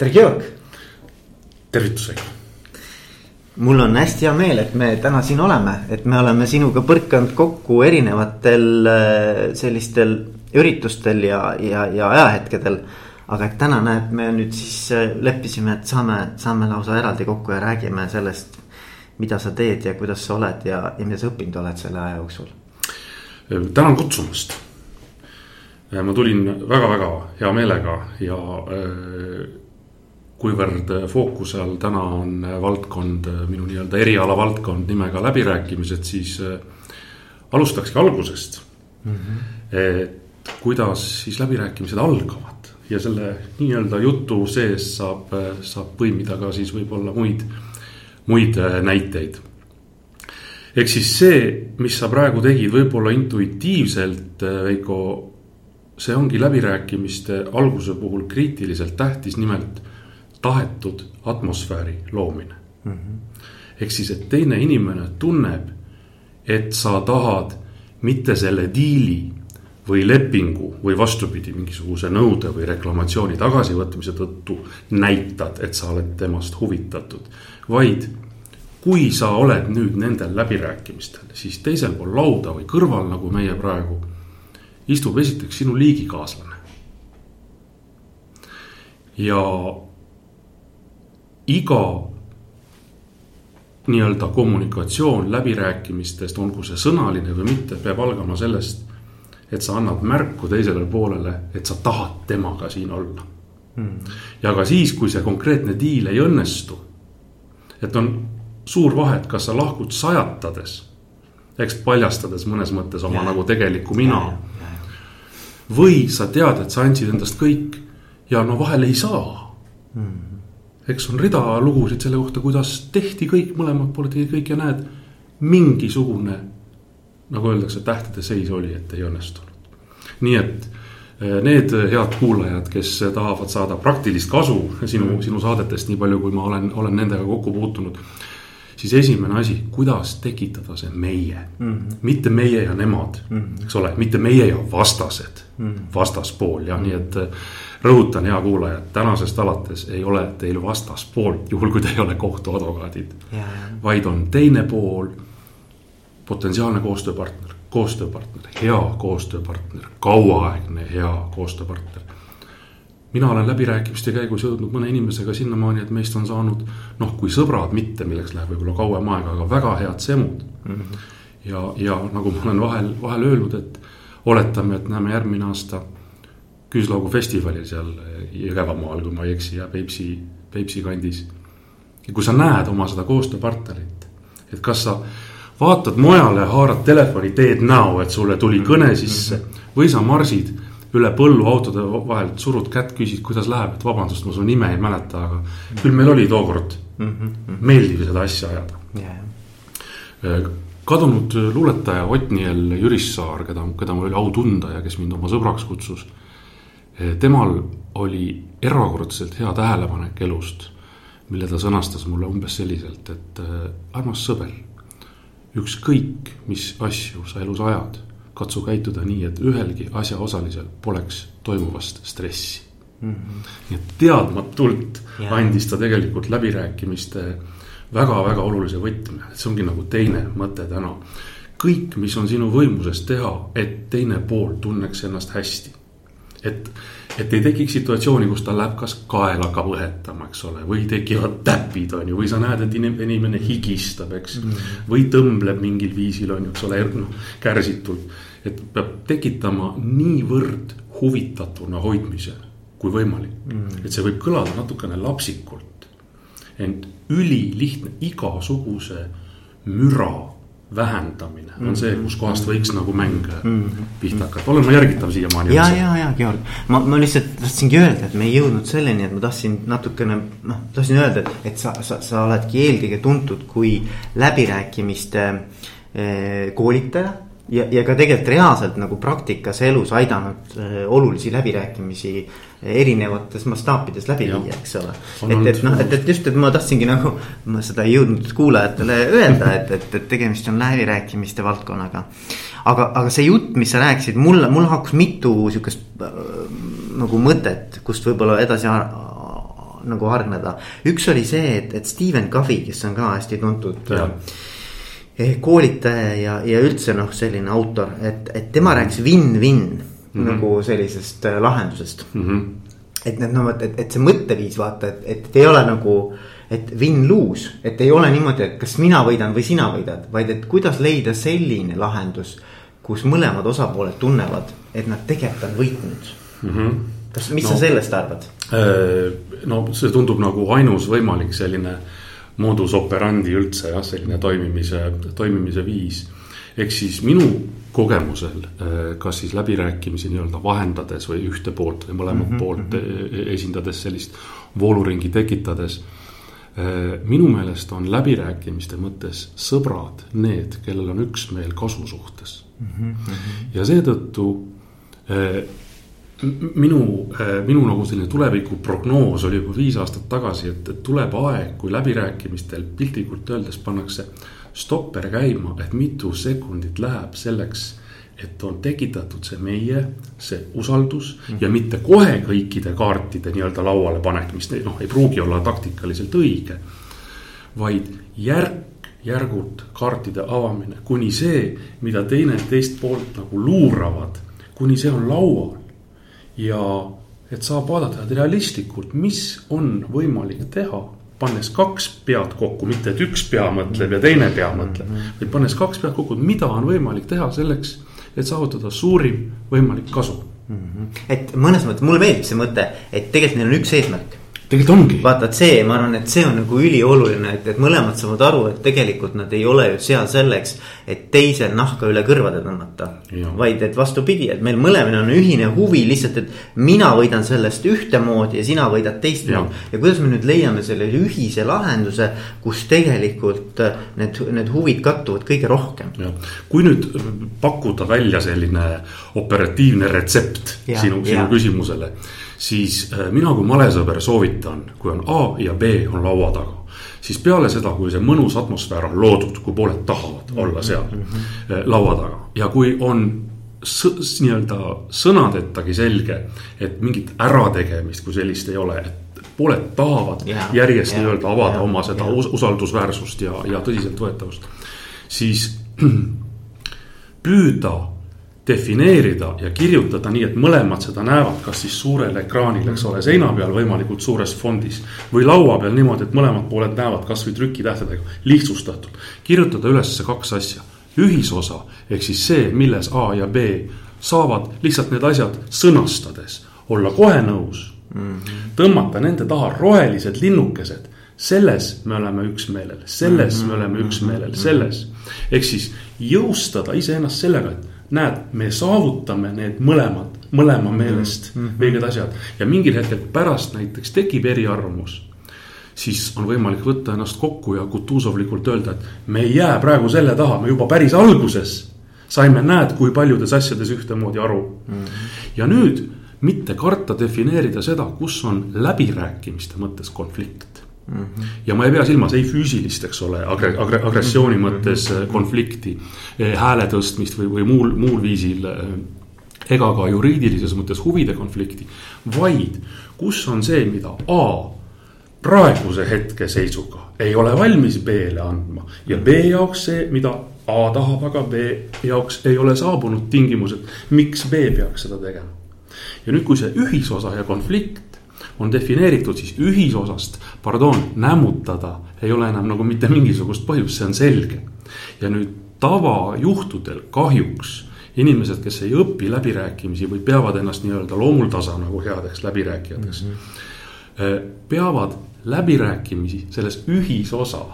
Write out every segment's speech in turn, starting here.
tere, Georg. tervitusega. mul on hästi hea meel, et me täna siin oleme, et me oleme sinuga põrkanud kokku erinevatel äh, sellistel üritustel ja, ja, ja ajahetkedel. aga et täna näed, me nüüd siis äh, leppisime, et saame, saame lausa eraldi kokku ja räägime sellest, mida sa teed ja kuidas sa oled ja, ja mida sa õppinud oled selle aja jooksul. tänan kutsumast. ma tulin väga-väga hea meelega ja kuivõrd fookuse all täna on valdkond, minu nii-öelda eriala valdkond nimega läbirääkimised, siis alustakski algusest mm. -hmm. et kuidas siis läbirääkimised algavad ja selle nii-öelda jutu sees saab, saab põimida ka siis võib-olla muid, muid näiteid. ehk siis see, mis sa praegu tegid, võib-olla intuitiivselt, Veiko, see ongi läbirääkimiste alguse puhul kriitiliselt tähtis, nimelt tahetud atmosfääri loomine mm. -hmm. ehk siis, et teine inimene tunneb, et sa tahad mitte selle diili või lepingu või vastupidi, mingisuguse nõude või reklamatsiooni tagasivõtmise tõttu näitad, et sa oled temast huvitatud. vaid kui sa oled nüüd nendel läbirääkimistel, siis teisel pool lauda või kõrval, nagu meie praegu, istub esiteks sinu liigikaaslane. ja iga nii-öelda kommunikatsioon läbirääkimistest, olgu see sõnaline või mitte, peab algama sellest, et sa annad märku teisele poolele, et sa tahad temaga siin olla mm.. ja ka siis, kui see konkreetne diil ei õnnestu. et on suur vahe, et kas sa lahkud sajatades, eks paljastades mõnes mõttes oma ja. nagu tegelikku mina. või sa tead, et sa andsid endast kõik ja no vahel ei saa mm eks on rida lugusid selle kohta, kuidas tehti kõik, mõlemad pooled tegid kõik ja näed, mingisugune. nagu öeldakse, tähtede seis oli, et ei õnnestunud. nii et eh, need head kuulajad, kes tahavad saada praktilist kasu sinu, sinu saadetest, nii palju kui ma olen, olen nendega kokku puutunud. siis esimene asi, kuidas tekitada see meie mm, -hmm. mitte meie ja nemad mm, -hmm. eks ole, mitte meie ja vastased mm, -hmm. vastaspool ja mm nii et rõhutan, hea kuulaja, et tänasest alates ei ole teil vastaspoolt, juhul kui te ei ole kohtuadvokaadid. vaid on teine pool, potentsiaalne koostööpartner, koostööpartner, hea koostööpartner, kauaaegne hea koostööpartner. mina olen läbirääkimiste käigus jõudnud mõne inimesega sinnamaani, et meist on saanud noh, kui sõbrad mitte, milleks läheb võib-olla kauem aega, aga väga head semud mm. -hmm. ja, ja nagu ma olen vahel, vahel öelnud, et oletame, et näeme järgmine aasta Küüslaugu festivalil seal Jõgevamaal, kui ma ei eksi, ja Peipsi, Peipsi kandis. ja kui sa näed oma seda koostööpartnerit, et kas sa vaatad mujale, haarad telefoni, teed näo, et sulle tuli kõne sisse või sa marsid üle põllu autode vahelt, surud kätt, küsid, kuidas läheb, et vabandust, ma su nime ei mäleta, aga küll meil oli tookord mm -hmm. meeldiv seda asja ajada yeah.. kadunud luuletaja Otniel Jürissaar, keda, keda mul oli au tunda ja kes mind oma sõbraks kutsus temal oli erakordselt hea tähelepanek elust, mille ta sõnastas mulle umbes selliselt, et eh, armas sõber, ükskõik, mis asju sa elus ajad, katsu käituda nii, et ühelgi asjaosalisel poleks toimuvast stressi mm. -hmm. nii et teadmatult ja. andis ta tegelikult läbirääkimiste väga-väga olulise võtme, et see ongi nagu teine mõte täna. kõik, mis on sinu võimuses teha, et teine pool tunneks ennast hästi et, et ei tekiks situatsiooni, kus tal läheb kas kael hakkab õhetama, eks ole, või tekivad täpid, on ju, või sa näed, et inimene higistab, eks mm. -hmm. või tõmbleb mingil viisil, on ju, eks ole, noh, kärsitult. et peab tekitama niivõrd huvitatuna hoidmise kui võimalik mm. -hmm. et see võib kõlada natukene lapsikult. ent ülilihtne igasuguse müra vähendamine on see, kuskohast võiks nagu mäng mm. pihta hakata, olen ma järgitav siiamaani? ja, ja, ja Georg, ma, ma lihtsalt tahtsingi öelda, et me ei jõudnud selleni, et ma tahtsin natukene noh, tahtsin öelda, et, et sa, sa, sa oledki eelkõige tuntud kui läbirääkimiste eh, koolitaja ja, ja ka tegelikult reaalselt nagu praktikas elus aidanud äh, olulisi läbirääkimisi erinevates mastaapides läbi viia, eks ole. et, et noh, et, et just, et ma tahtsingi nagu, ma seda ei jõudnud kuulajatele öelda, et, et, et tegemist on läbirääkimiste valdkonnaga. aga, aga see jutt, mis sa rääkisid, mulle, mul hakkas mitu sihukest äh, nagu mõtet, kust võib-olla edasi nagu hargneda. üks oli see, et, et Stephen Covey, kes on ka hästi tuntud ja. Eh, koolitaja ja, ja üldse noh, selline autor, et, et tema rääkis win-win mm -hmm. nagu sellisest äh, lahendusest mm. -hmm. et need noh, et, et see mõtteviis vaata, et, et ei ole nagu et win-lose, et ei ole niimoodi, et kas mina võidan või sina võidad, vaid et kuidas leida selline lahendus, kus mõlemad osapooled tunnevad, et nad tegelikult on võitnud mm. -hmm kas, mis no, sa sellest arvad? Äh, no see tundub nagu ainus võimalik selline modus operandi üldse jah, selline toimimise, toimimise viis. ehk siis minu kogemusel, äh, kas siis läbirääkimisi nii-öelda vahendades või ühte poolt või mõlemat mm -hmm. poolt mhm. e-, esindades sellist vooluringi tekitades. Äh, minu meelest on läbirääkimiste mõttes sõbrad need, kellel on üksmeel kasu suhtes mm. -hmm. ja seetõttu minu, äh, minu nagu selline tulevikuprognoos oli juba viis aastat tagasi, et, et tuleb aeg, kui läbirääkimistel piltlikult öeldes pannakse stopper käima, et mitu sekundit läheb selleks, et on tekitatud see meie, see usaldus mm -hmm. ja mitte kohe kõikide kaartide nii-öelda lauale panek, mis noh, ei pruugi olla taktikaliselt õige. vaid järk, järgult kaartide avamine, kuni see, mida teine teist poolt nagu luuravad, kuni see on laual ja et saab vaadata realistlikult, mis on võimalik teha pannes kaks pead kokku, mitte et üks pea mõtleb ja teine pea mõtleb, mhm. vaid pannes kaks pead kokku, mida on võimalik teha selleks, et saavutada suurim võimalik kasu mm. -hmm. et mõnes mõttes mulle meeldib see mõte, et tegelikult neil on üks eesmärk tegelikult ongi. vaata, et see, ma arvan, et see on nagu ülioluline, et, et mõlemad saavad aru, et tegelikult nad ei ole ju seal selleks, et teisel nahka üle kõrvade tõmmata. vaid et vastupidi, et meil mõlemal on ühine huvi lihtsalt, et mina võidan sellest ühtemoodi ja sina võidad teistmoodi. ja kuidas me nüüd leiame selle ühise lahenduse, kus tegelikult need, need huvid kattuvad kõige rohkem. kui nüüd pakkuda välja selline operatiivne retsept ja, sinu, sinu küsimusele siis äh, mina kui malesõber soovitan, kui on A ja B on laua taga siis peale seda, kui see mõnus atmosfäär on loodud, kui pooled tahavad olla seal mm -hmm. laua taga ja kui on nii-öelda sõnadetagi selge, et mingit ärategemist kui sellist ei ole, et pooled tahavad yeah, järjest yeah, nii-öelda avada yeah, oma seda yeah. usaldusväärsust ja, ja tõsiseltvõetavust. siis püüda defineerida ja kirjutada nii, et mõlemad seda näevad, kas siis suurel ekraanil, eks ole, seina peal võimalikult suures fondis. või laua peal niimoodi, et mõlemad pooled näevad kasvõi trükitähtedega, lihtsustatult. kirjutada üles kaks asja, ühisosa ehk siis see, milles A ja B saavad lihtsalt need asjad sõnastades olla kohe nõus mm. -hmm. tõmmata nende taha rohelised linnukesed selles me oleme üksmeelel, selles mm -hmm. me oleme üksmeelel, selles. ehk siis jõustada iseennast sellega, et näed, me saavutame need mõlemad, mõlema meelest mm -hmm. õiged asjad. ja mingil hetkel pärast näiteks tekib eriarvamus. siis on võimalik võtta ennast kokku ja kutuusovlikult öelda, et me ei jää praegu selle taha, me juba päris alguses saime, näed, kui paljudes asjades ühtemoodi aru mm. -hmm. ja nüüd mitte karta defineerida seda, kus on läbirääkimiste mõttes konflikt Mm -hmm. ja ma ei pea silmas ei füüsilist, eks ole, agre-, agre-, agressiooni mm -hmm. mõttes äh, konflikti, äh, hääle tõstmist või, või muul, muul viisil. Äh, ega ka juriidilises mõttes huvide konflikti, vaid kus on see, mida A praeguse hetkeseisuga ei ole valmis B-le andma ja B jaoks see, mida A tahab, aga B jaoks ei ole saabunud tingimused, miks B peaks seda tegema. ja nüüd, kui see ühisosa ja konflikt on defineeritud siis ühisosast, pardon, nämmutada ei ole enam nagu mitte mingisugust põhjust, see on selge. ja nüüd tavajuhtudel kahjuks inimesed, kes ei õpi läbirääkimisi või peavad ennast nii-öelda loomuldasa nagu headeks läbirääkijateks mm. -hmm. peavad läbirääkimisi selles ühisosa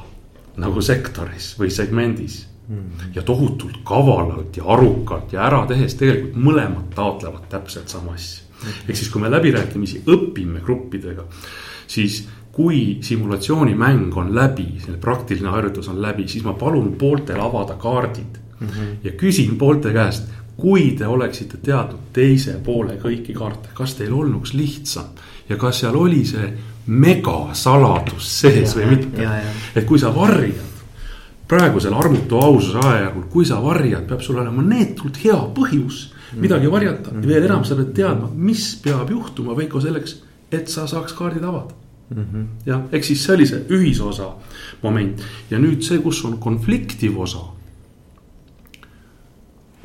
nagu sektoris või segmendis mm. -hmm. ja tohutult kavalalt ja arukalt ja ära tehes tegelikult mõlemad taotlevad täpselt sama asja ehk siis, kui me läbirääkimisi õpime gruppidega, siis kui simulatsioonimäng on läbi, selle praktiline harjutus on läbi, siis ma palun pooltel avada kaardid mm. -hmm. ja küsin poolte käest, kui te oleksite teadnud teise poole kõiki kaarte, kas teil olnuks lihtsam ja kas seal oli see megasaladus sees ja, või mitte. et kui sa varjad praegusel armutu aususe ajajärgul, kui sa varjad, peab sul olema neetult hea põhjus midagi varjata ja veel enam sa pead teadma, mis peab juhtuma, Veiko, selleks, et sa saaks kaardid avada mm -hmm. jah, ehk siis see oli see ühisosa moment ja nüüd see, kus on konfliktiv osa.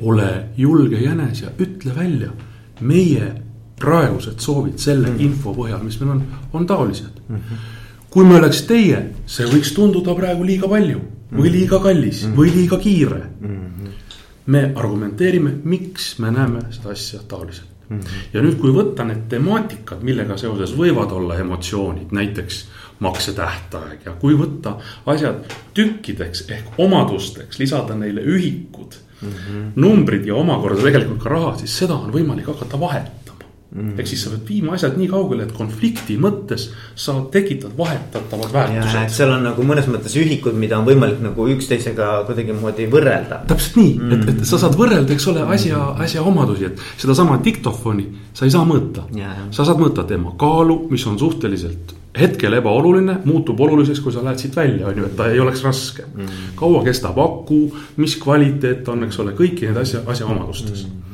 ole julge jänes ja ütle välja, meie praegused soovid selle mm -hmm. info põhjal, mis meil on, on taolised mm. -hmm. kui me oleks teie, see võiks tunduda praegu liiga palju või mhm. liiga kallis mm -hmm. või liiga kiire mm. -hmm. Me argumenteerime, miks me näeme seda asja taoliselt mm. -hmm. ja nüüd, kui võtta need temaatikad, millega seoses võivad olla emotsioonid, näiteks maksetähtaeg ja kui võtta asjad tükkideks ehk omadusteks, lisada neile ühikud mm, -hmm. numbrid ja omakorda tegelikult ka raha, siis seda on võimalik hakata vahetama Mm. ehk siis sa pead viima asjad nii kaugele, et konflikti mõttes sa tekitad vahetatavad väärtused. seal on nagu mõnes mõttes ühikud, mida on võimalik nagu üksteisega kuidagimoodi võrrelda. täpselt nii mm., et, et sa saad võrrelda, eks ole, asja, asja omadusi, et sedasama diktofoni sa ei saa mõõta. sa saad mõõta tema kaalu, mis on suhteliselt hetkel ebaoluline, muutub oluliseks, kui sa lähed siit välja, on ju, et ta ei oleks raske mm.. kaua kestab aku, mis kvaliteet on, eks ole, kõiki neid asja, asjaomadustes mm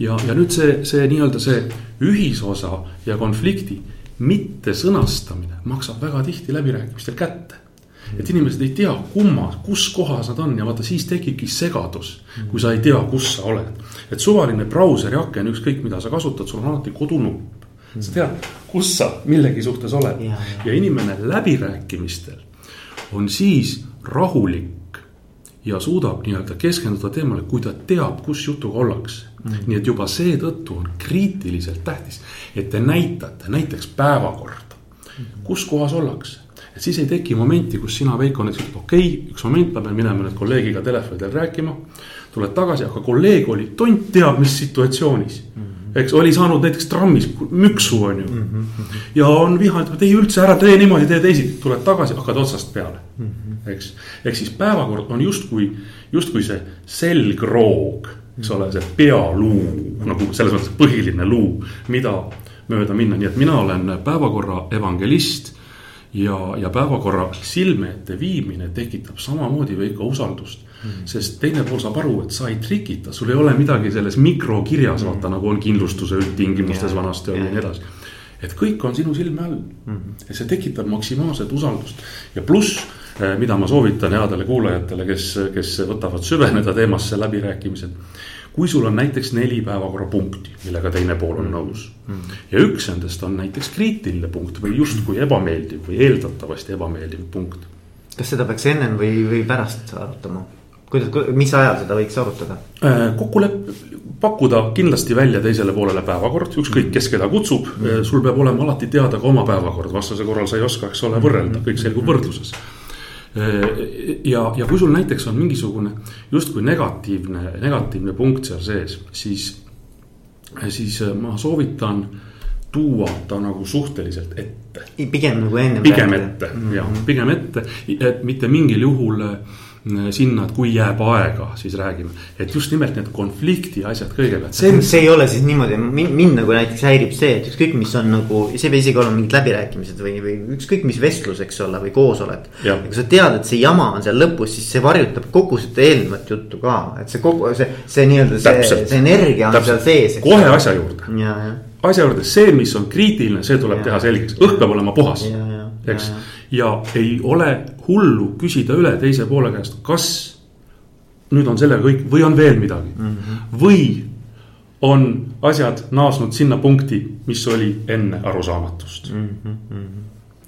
ja, ja nüüd see, see nii-öelda see ühisosa ja konflikti mittesõnastamine maksab väga tihti läbirääkimistel kätte et inimesed ei tea, kummas, kus kohas nad on ja vaata, siis tekibki segadus, kui sa ei tea, kus sa oled. et suvaline brauseri aken, ükskõik mida sa kasutad, sul on alati kodunupp. sa tead, kus sa millegi suhtes oled ja, ja. ja inimene läbirääkimistel on siis rahulik ja suudab nii-öelda keskenduda teemale, kui ta teab, kus jutuga ollakse mm.. nii et juba seetõttu on kriitiliselt tähtis, et te näitate näiteks päevakorda mm., kus kohas ollakse. et siis ei teki momenti, kus sina, Veiko, näiteks ütled, okei okay,, üks moment, ma pean minema nüüd kolleegiga telefoni teel rääkima. tuled tagasi, aga kolleeg oli tont teab mis situatsioonis mm eks oli saanud näiteks trammis müksu, on ju mm. -hmm. ja on vihane, et ei üldse ära tee niimoodi, tee teisiti, tuled tagasi, hakkad otsast peale mm. -hmm. eks, ehk siis päevakord on justkui, justkui see selgroog eks ole, see pealuu nagu selles mõttes põhiline luu, mida mööda minna, nii et mina olen päevakorra evangelist. ja, ja päevakorra silme ette viimine tekitab samamoodi Veiko usaldust mm. -hmm. sest teine pool saab aru, et sa ei trikita, sul ei ole midagi selles mikrokirjas mm, -hmm. vaata nagu on kindlustuse üldtingimustes vanasti oli ja nii edasi et kõik on sinu silme all mm. -hmm. ja see tekitab maksimaalset usaldust ja pluss Eh, mida ma soovitan headele kuulajatele, kes, kes võtavad süveneda teemasse läbirääkimised. Kui sul on näiteks neli päevakorrapunkti, millega teine pool on nõus ja üks nendest on näiteks kriitiline punkt või justkui ebameeldiv või eeldatavasti ebameeldiv punkt. kas seda peaks ennem või, või pärast arutama? kuidas, mis ajal seda võiks arutada? Eh, kokkulepe, pakkuda kindlasti välja teisele poolele päevakord, ükskõik kes keda kutsub mm., sul peab olema alati teada ka oma päevakord, vastasel korral sa ei oska, eks ole, võrrelda, kõik selgub võrdluses ja, ja kui sul näiteks on mingisugune justkui negatiivne, negatiivne punkt seal sees, siis, siis ma soovitan tuua ta nagu suhteliselt ette. pigem nagu enne. pigem ette mm -hmm. jah, pigem ette, et mitte mingil juhul äh, Äh, sinna, et kui jääb aega, siis räägime. et just nimelt need konflikti asjad kõigepealt. see, see ei ole siis niimoodi, mind nagu näiteks häirib see, et ükskõik, mis on nagu, see ei pea isegi olema mingid läbirääkimised või, või ükskõik, mis vestlus, eks ole, või koosolek. ja kui sa tead, et see jama on seal lõpus, siis see varjutab kogu seda eelnevat juttu ka, et see kogu see, see nii-öelda see, see energia on Täpselt. seal sees. kohe asja juurde. asja juurde, see, mis on kriitiline, see tuleb ja. teha selgeks, õhk peab olema puhas, eks ja ei ole hullu küsida üle teise poole käest, kas nüüd on sellega kõik või on veel midagi mm. -hmm. või on asjad naasnud sinna punkti, mis oli enne arusaamatust mm. -hmm.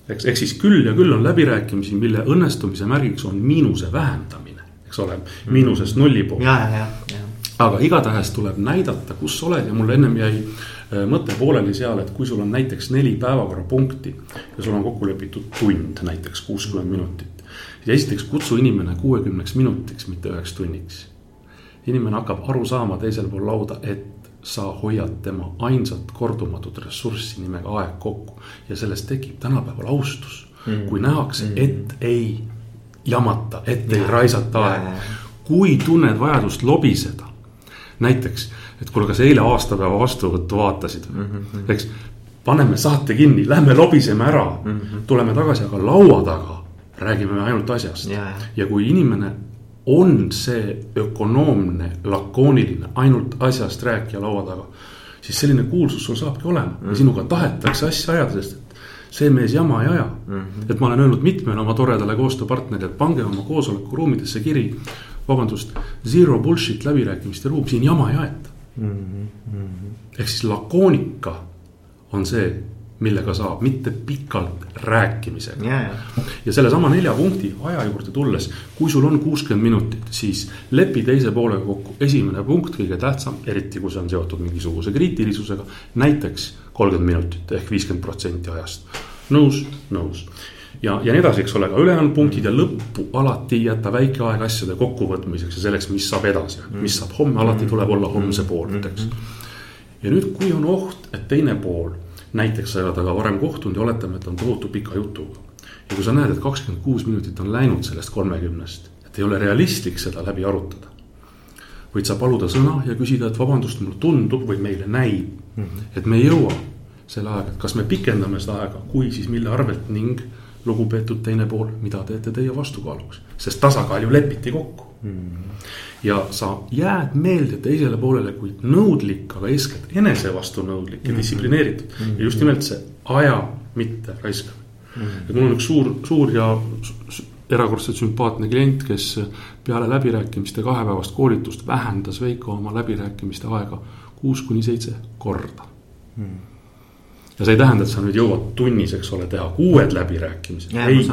eks, ehk siis küll ja küll on läbirääkimisi, mille õnnestumise märgiks on miinuse vähendamine, eks ole, miinusest nulli poole. aga igatahes tuleb näidata, kus oled ja mul ennem jäi Äh, mõte pooleli seal, et kui sul on näiteks neli päevakorrapunkti ja sul on kokku lepitud tund, näiteks kuuskümmend minutit. siis esiteks kutsu inimene kuuekümneks minutiks, mitte üheks tunniks. inimene hakkab aru saama teisel pool lauda, et sa hoiad tema ainsat kordumatut ressurssi nimega aeg kokku ja sellest tekib tänapäeval austus mm.. kui nähakse, mm. et ei jamata, et ei raisata aega, kui tunned vajadust lobiseda, näiteks et kuule, kas eile aastapäeva vastuvõttu vaatasid mm, -hmm. eks. paneme saate kinni, lähme lobiseme ära mm, -hmm. tuleme tagasi, aga laua taga räägime me ainult asjast yeah.. ja kui inimene on see ökonoomne, lakooniline, ainult asjast rääkija laua taga. siis selline kuulsus sul saabki olema mm -hmm. ja sinuga tahetakse asja ajada, sest et see mees jama ei aja mm. -hmm. et ma olen öelnud mitmele oma toredale koostööpartnerile, et pange oma koosolekuruumidesse kiri. vabandust, zero bullshit läbirääkimiste ruum, siin jama ei aeta mm. -hmm. ehk siis lakoonika on see millega saab, mitte pikalt rääkimisega yeah.. ja sellesama nelja punkti aja juurde tulles, kui sul on kuuskümmend minutit, siis lepi teise poolega kokku, esimene punkt, kõige tähtsam, eriti kui see on seotud mingisuguse kriitilisusega. näiteks kolmkümmend minutit ehk viiskümmend protsenti ajast, nõus, nõus ja, ja nii edasi, eks ole, aga ülejäänud punktid ja lõppu alati jätta väike aeg asjade kokkuvõtmiseks ja selleks, mis saab edasi, mis saab homme, alati tuleb olla homse poolt, eks. ja nüüd, kui on oht, et teine pool näiteks sa ei ole temaga varem kohtunud ja oletame, et on tohutu pika jutuga. ja kui sa näed, et kakskümmend kuus minutit on läinud sellest kolmekümnest, et ei ole realistlik seda läbi arutada. võid sa paluda sõna ja küsida, et vabandust, mulle tundub või meile näib -hmm. et me ei jõua selle ajaga, et kas me pikendame seda aega, kui, siis mille arvelt ning lugupeetud teine pool, mida teete teie vastukaaluks, sest tasakaal ju lepiti kokku mm. ja sa jääd meelde teisele poolele kui nõudlik, aga eeskätt enese vastu nõudlik ja mhm. distsiplineeritud mm. -hmm. ja just nimelt see aja mitte raiskamine mm. -hmm. et mul on üks suur, suur ja erakordselt sümpaatne klient, kes peale läbirääkimiste kahepäevast koolitust vähendas Veiko oma läbirääkimiste aega kuus kuni seitse korda mm ja see ei tähenda, et sa nüüd jõuad tunnis, eks ole, teha uued läbirääkimised. ei,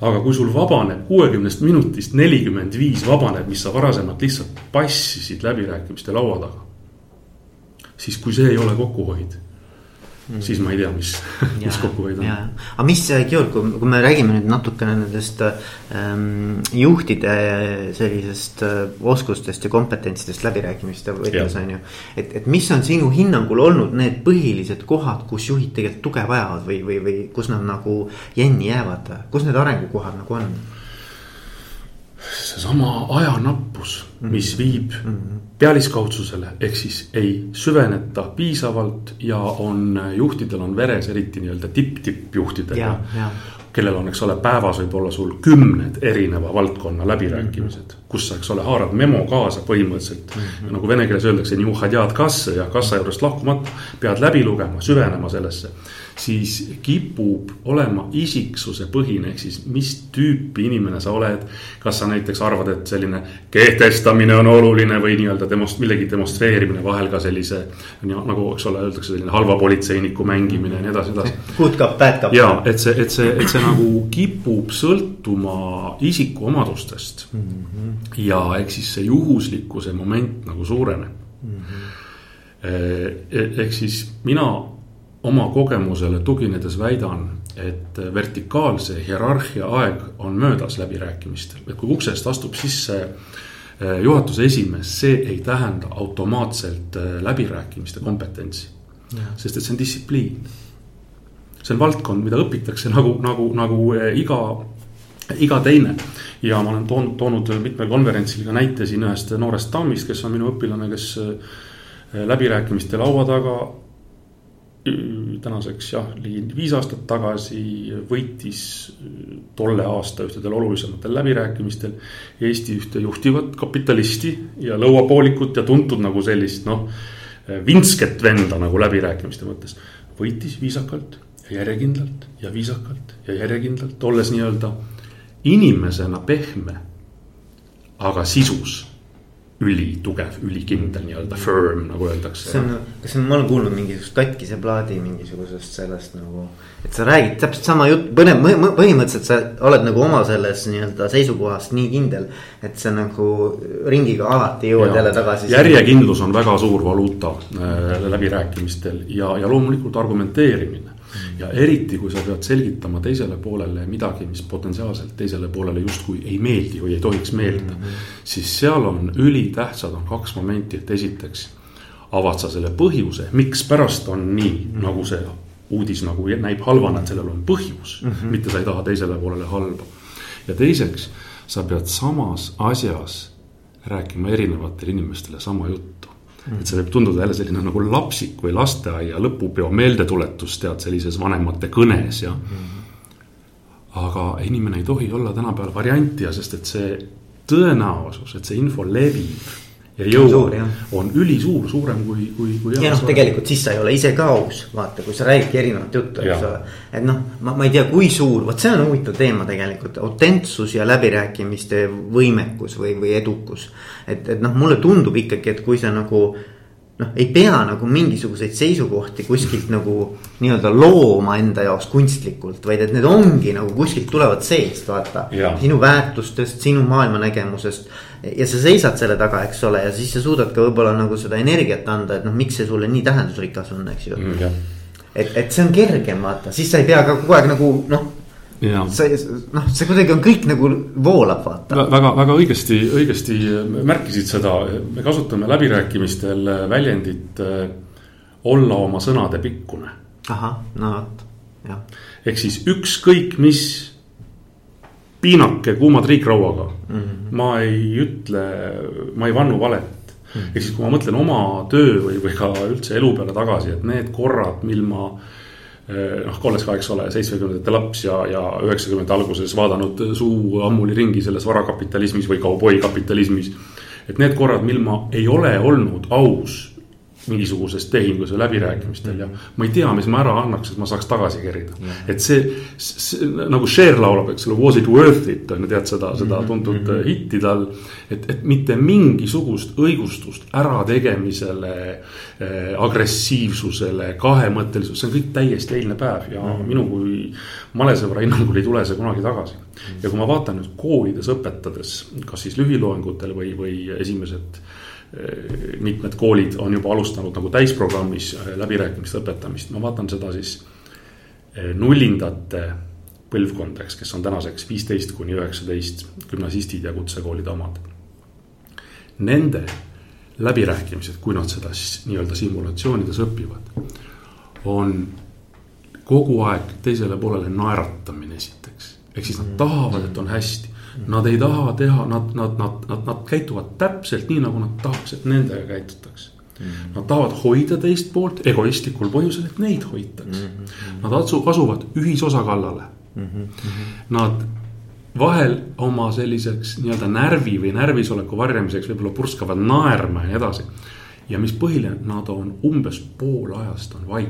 aga kui sul vabaneb kuuekümnest minutist nelikümmend viis vabaneb, mis sa varasemalt lihtsalt passisid läbirääkimiste laua taga. siis, kui see ei ole kokkuhoid Mm. siis ma ei tea, mis, mis kokkuhoid on. aga mis, Georg, kui me räägime nüüd natukene nendest ähm, juhtide sellisest äh, oskustest ja kompetentsidest läbirääkimiste võtmes on ju. et, et mis on sinu hinnangul olnud need põhilised kohad, kus juhid tegelikult tuge vajavad või, või, või kus nad nagu jänni jäävad, kus need arengukohad nagu on? seesama ajanappus, mis mhm. viib pealiskaudsusele, ehk siis ei süveneta piisavalt ja on, juhtidel on veres, eriti nii-öelda tipp-tippjuhtidega. kellel on, eks ole, päevas võib-olla sul kümned erineva valdkonna läbirääkimised -hmm. kus sa, eks ole, haarad memo kaasa põhimõtteliselt mm. -hmm. nagu vene keeles öeldakse, kassa ja kassa juurest lahkumata, pead läbi lugema, süvenema sellesse siis kipub olema isiksuse põhine, ehk siis mis tüüpi inimene sa oled. kas sa näiteks arvad, et selline kehtestamine on oluline või nii-öelda demonst-, millegi demonstreerimine vahel ka sellise. nagu, eks ole, öeldakse selline halva politseiniku mängimine ja nii edasi, edasi. Good cup, bad cup. ja et see, et see, et see nagu kipub sõltuma isikuomadustest mm. -hmm. ja eks siis see juhuslikkuse moment nagu suureneb mm. -hmm. ehk siis mina oma kogemusele tuginedes väidan, et vertikaalse hierarhia aeg on möödas läbirääkimistel, et kui uksest astub sisse eh, juhatuse esimees, see ei tähenda automaatselt eh, läbirääkimiste kompetentsi. sest et see on distsipliin. see on valdkond, mida õpitakse nagu, nagu, nagu eh, iga, iga teine. ja ma olen toonud, toonud mitmel konverentsil ka näite siin ühest noorest daamist, kes on minu õpilane, kes läbirääkimiste laua taga tänaseks jah, ligi viis aastat tagasi võitis tolle aasta ühtedel olulisematel läbirääkimistel. Eesti ühte juhtivat kapitalisti ja lõuapoolikut ja tuntud nagu sellist noh, vintsket venda nagu läbirääkimiste mõttes. võitis viisakalt ja järjekindlalt ja viisakalt ja järjekindlalt, olles nii-öelda inimesena pehme, aga sisus ülitugev, ülikindel nii-öelda firm nagu öeldakse. see on, kas see on, ma olen kuulnud mingisugust katkise plaadi mingisugusest sellest nagu. et sa räägid täpselt sama jutt, põnev, põhimõtteliselt sa oled nagu oma selles nii-öelda seisukohast nii kindel. et sa nagu ringiga alati jõuad ja, jälle tagasi. järjekindlus on väga suur valuuta äh, läbirääkimistel ja, ja loomulikult argumenteerimine ja eriti, kui sa pead selgitama teisele poolele midagi, mis potentsiaalselt teisele poolele justkui ei meeldi või ei tohiks meeldida mm. -hmm. siis seal on ülitähtsad on kaks momenti, et esiteks avad sa selle põhjuse, mikspärast on nii mm, -hmm. nagu see uudis nagu näib halvana, et sellel on põhjus mm, -hmm. mitte sa ei taha teisele poolele halba. ja teiseks, sa pead samas asjas rääkima erinevatele inimestele sama juttu et see võib tunduda jälle selline nagu lapsik või lasteaia lõpupeo meeldetuletus, tead, sellises vanemate kõnes ja. aga inimene ei tohi olla tänapäeval variantija, sest et see tõenäosus, et see info levib ja jõuad, on ülisuur, suurem kui, kui, kui. ja noh, tegelikult siis sa ei ole ise ka aus, vaata, kui sa räägidki erinevat juttu, eks ole. et noh, ma, ma ei tea, kui suur, vot see on huvitav teema tegelikult, autentsus ja läbirääkimiste võimekus või, või edukus. et, et noh, mulle tundub ikkagi, et kui sa nagu noh, ei pea nagu mingisuguseid seisukohti kuskilt nagu nii-öelda looma enda jaoks kunstlikult, vaid et need ongi nagu kuskilt tulevad seest, vaata. sinu väärtustest, sinu maailmanägemusest. Ja sa seisad selle taga, eks ole, ja siis sa suudad ka võib-olla nagu seda energiat anda, et noh, miks see sulle nii tähendusrikas on, eks ju mm,. et, et see on kergem, vaata, siis sa ei pea ka kogu aeg nagu noh see, noh, see kuidagi on kõik nagu voolab, vaata. väga, väga õigesti, õigesti märkisid seda, me kasutame läbirääkimistel väljendit äh, olla oma sõnade pikkune. ahah, no vot, jah. ehk siis ükskõik, mis piinake kuuma triikrauaga mm, -hmm. ma ei ütle, ma ei vannu valet mm -hmm.. ehk siis, kui ma mõtlen oma töö või, või ka üldse elu peale tagasi, et need korrad, mil ma Eh, noh, olles ka, eks ole, seitsmekümnendate laps ja, ja üheksakümnendate alguses vaadanud suu ammuli ringi selles varakapitalismis või kauboikapitalismis. et need korrad, mil ma ei ole olnud aus mingisuguses tehingus või läbirääkimistel ja ma ei tea, mis ma ära annaks, et ma saaks tagasi kerida. et see, see, nagu Cher laulab, eks ole, was it worth it on ju, tead seda, seda mhm, tuntud mm -hmm. hitti tal. et, et mitte mingisugust õigustust ärategemisele äh,, agressiivsusele, kahemõttelisus, see on kõik täiesti eilne päev ja mm -hmm. minu kui malesõbra hinnangul ei tule see kunagi tagasi. ja kui ma vaatan nüüd koolides õpetades, kas siis lühiloengutel või, või esimesed mitmed koolid on juba alustanud nagu täisprogrammis eh, läbirääkimiste õpetamist, ma vaatan seda siis eh, nullindate põlvkonda, eks, kes on tänaseks viisteist kuni üheksateist, gümnasistid ja kutsekoolide omad. Nende läbirääkimised, kui nad seda siis nii-öelda simulatsioonides õpivad, on kogu aeg teisele poolele naeratamine esiteks. ehk siis nad tahavad, et on hästi Nad ei taha teha, nad, nad, nad, nad, nad käituvad täpselt nii, nagu nad tahaks, et nendega käitutakse. -hmm. Nad tahavad hoida teist poolt egoistlikul põhjusel, et neid hoitaks mm. -hmm. Nad asu, asuvad ühisosa kallale. Nad vahel oma selliseks nii-öelda närvi või närvisoleku varjamiseks võib-olla purskavad naerma ja nii edasi. ja mis põhiline, nad on umbes pool ajast on vait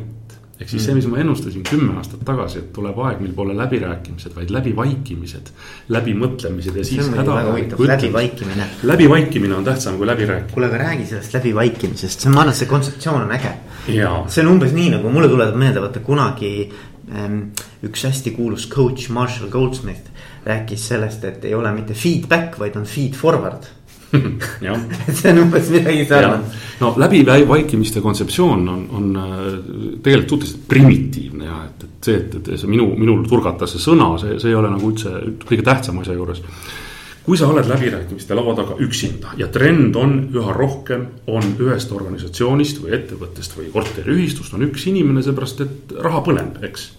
ehk siis see, mis ma ennustasin kümme aastat tagasi, et tuleb aeg, mil pole läbirääkimised, vaid läbivaikimised, läbimõtlemised ja siis hädavajaliku läbivaikimine. läbivaikimine on tähtsam kui läbirääkimine. kuule, aga räägi sellest läbivaikimisest, see, ma arvan, et see kontseptsioon on äge. see on umbes nii, nagu mulle tuleb meelde, vaata kunagi ähm, üks hästi kuulus coach Marshall Goldsmith rääkis sellest, et ei ole mitte feedback, vaid on feed forward see on umbes midagi sarnast. no läbivaikimiste kontseptsioon on, on äh, tegelikult suhteliselt primitiivne ja et, et see, et, et see minu, minul turgatas see sõna, see, see ei ole nagu üldse kõige tähtsam asja juures kui sa oled läbirääkimiste laua taga üksinda ja trend on üha rohkem, on ühest organisatsioonist või ettevõttest või korteriühistust on üks inimene, seepärast et raha põleb, eks.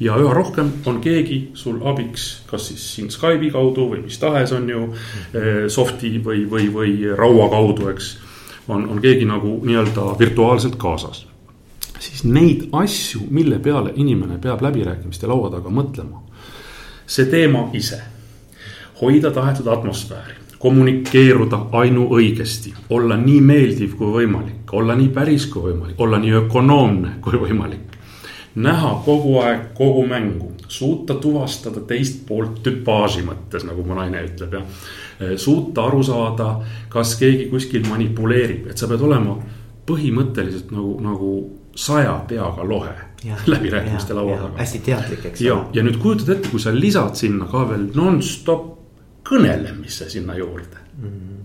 Ja üha rohkem on keegi sul abiks, kas siis siin Skype'i kaudu või mis tahes, on ju mm. -hmm. Soft'i või, või, või Raua kaudu, eks. on, on keegi nagu nii-öelda virtuaalselt kaasas. siis neid asju, mille peale inimene peab läbirääkimiste laua taga mõtlema. see teema ise hoida tahetud atmosfääri, kommunikeeruda ainuõigesti, olla nii meeldiv kui võimalik, olla nii päris kui võimalik, olla nii ökonoomne kui võimalik. Näha kogu aeg kogu mängu, suuta tuvastada teist poolt tüpaaži mõttes, nagu mu naine ütleb ja. suuta aru saada, kas keegi kuskil manipuleerib, et sa pead olema põhimõtteliselt nagu, nagu saja peaga lohe ja, läbirääkimiste laua taga. hästi teadlik, eks. ja, ja nüüd kujutad ette, kui sa lisad sinna ka veel nonstop kõnelemise sinna juurde mm. -hmm.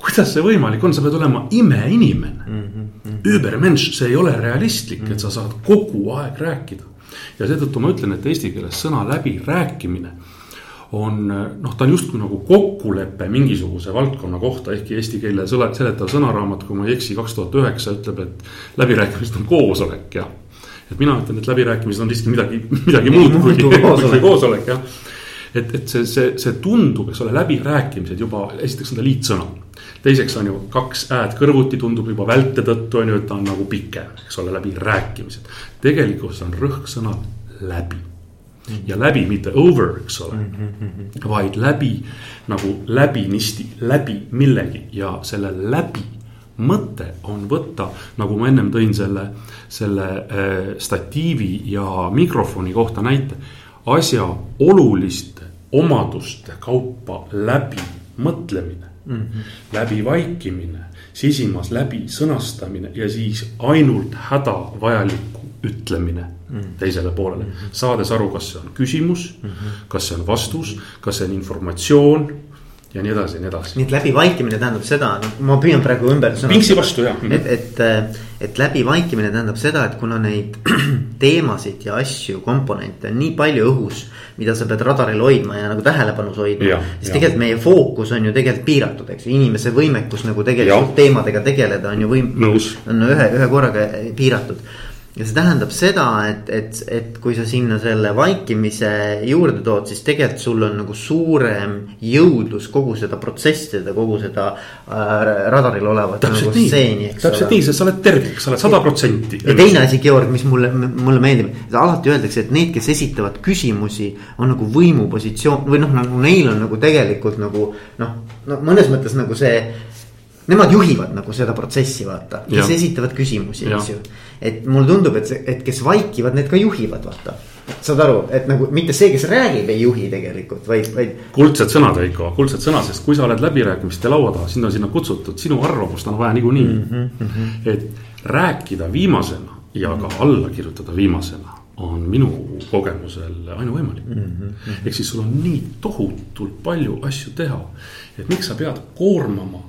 Kuidas see võimalik on, sa pead olema imeinimene mm. -hmm. Übermensch, see ei ole realistlik mm, -hmm. et sa saad kogu aeg rääkida. ja seetõttu ma ütlen, et eesti keeles sõna läbirääkimine on noh, ta on justkui nagu kokkulepe mingisuguse valdkonna kohta, ehkki eesti keele seletav sõnaraamat, kui ma ei eksi, kaks tuhat üheksa ütleb, et läbirääkimised on koosolek ja. et mina ütlen, et läbirääkimised on siiski midagi, midagi muud kui koosolek, koosolek jah et, et see, see, see tundub, eks ole, läbirääkimised juba, esiteks on ta liitsõna. Teiseks on ju kaks ä-d kõrvuti tundub juba välte tõttu on ju, et ta on nagu pikem, eks ole, läbirääkimised. tegelikkuses on rõhk sõnal läbi. ja läbi, mitte over, eks ole. vaid läbi nagu läbinisti, läbi millegi ja selle läbi mõte on võtta, nagu ma ennem tõin selle, selle äh, statiivi ja mikrofoni kohta näite. asja oluliste omaduste kaupa läbi mõtlemine mm, -hmm. läbi vaikimine, sisimas läbi sõnastamine ja siis ainult hädavajalikku ütlemine mm -hmm. teisele poolele mm. -hmm. saades aru, kas see on küsimus mm, -hmm. kas see on vastus, kas see on informatsioon ja nii edasi ja nii edasi. nii et läbivaikimine tähendab seda, noh, ma püüan praegu ümber. pingsi vastu jah. et, et, et läbivaikimine tähendab seda, et kuna neid teemasid ja asju, komponente on nii palju õhus. mida sa pead radaril hoidma ja nagu tähelepanus hoidma, siis tegelikult meie fookus on ju tegelikult piiratud, eks ju, inimese võimekus nagu tegelikult ja. teemadega tegeleda on ju võim-. on ühe, ühe korraga piiratud ja see tähendab seda, et, et, et kui sa sinna selle vaikimise juurde tood, siis tegelikult sul on nagu suurem jõudlus kogu seda protsessida, kogu seda äh, radaril olevat täpselt nagu stseeni. täpselt nii, sest sa oled tervik, sa oled sada protsenti. ja teine asi, Georg, mis mulle, mulle meeldib, alati öeldakse, et need, kes esitavad küsimusi, on nagu võimupositsioon või noh, nagu neil on nagu tegelikult nagu noh, no mõnes mõttes nagu see Nemad juhivad nagu seda protsessi, vaata, kes ja. esitavad küsimusi, eks ju. Et mulle tundub, et see, et kes vaikivad, need ka juhivad, vaata. saad aru, et nagu mitte see, kes räägib, ei juhi tegelikult, vaid, vaid. kuldsed sõnad, Veiko, kuldsed sõnad, sest kui sa oled läbirääkimiste laua taha, sind on sinna kutsutud, sinu arvamust on vaja niikuinii mm. -hmm, mm -hmm. et rääkida viimasena ja ka alla kirjutada viimasena on minu kogemusel ainuvõimalik mm. -hmm. ehk siis sul on nii tohutult palju asju teha, et miks sa pead koormama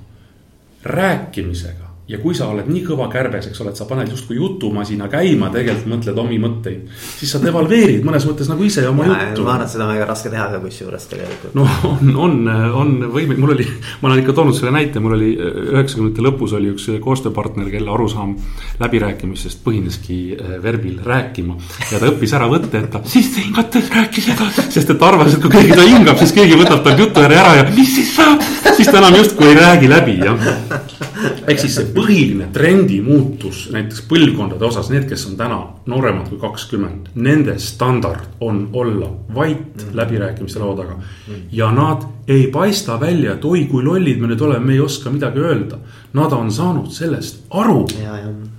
rääkimisega ja kui sa oled nii kõva kärbes, eks ole, et sa paned justkui jutumasina käima, tegelikult mõtled omi mõtteid. siis sa devalveerid mõnes mõttes nagu ise oma ja, juttu. ma arvan, et seda on väga raske teha ka kusjuures tegelikult. no on, on, on võime, mul oli, ma olen ikka toonud selle näite, mul oli üheksakümnendate lõpus oli üks koostööpartner, kelle arusaam läbirääkimistest põhineski äh, verbil rääkima. ja ta õppis ära võtte, et ta sisse hingates rääkis edasi, sest et ta arvas, et kui keegi ta hingab, siis keegi võtab tal jutu ära ja mis siis saab. siis ta enam justkui ei räägi läbi, jah ehk siis see põhiline trendi muutus näiteks põlvkondade osas, need, kes on täna nooremad kui kakskümmend, nende standard on olla vait mm. läbirääkimiste laua taga mm.. ja nad ei paista välja, et oi kui lollid me nüüd oleme, me ei oska midagi öelda. Nad on saanud sellest aru.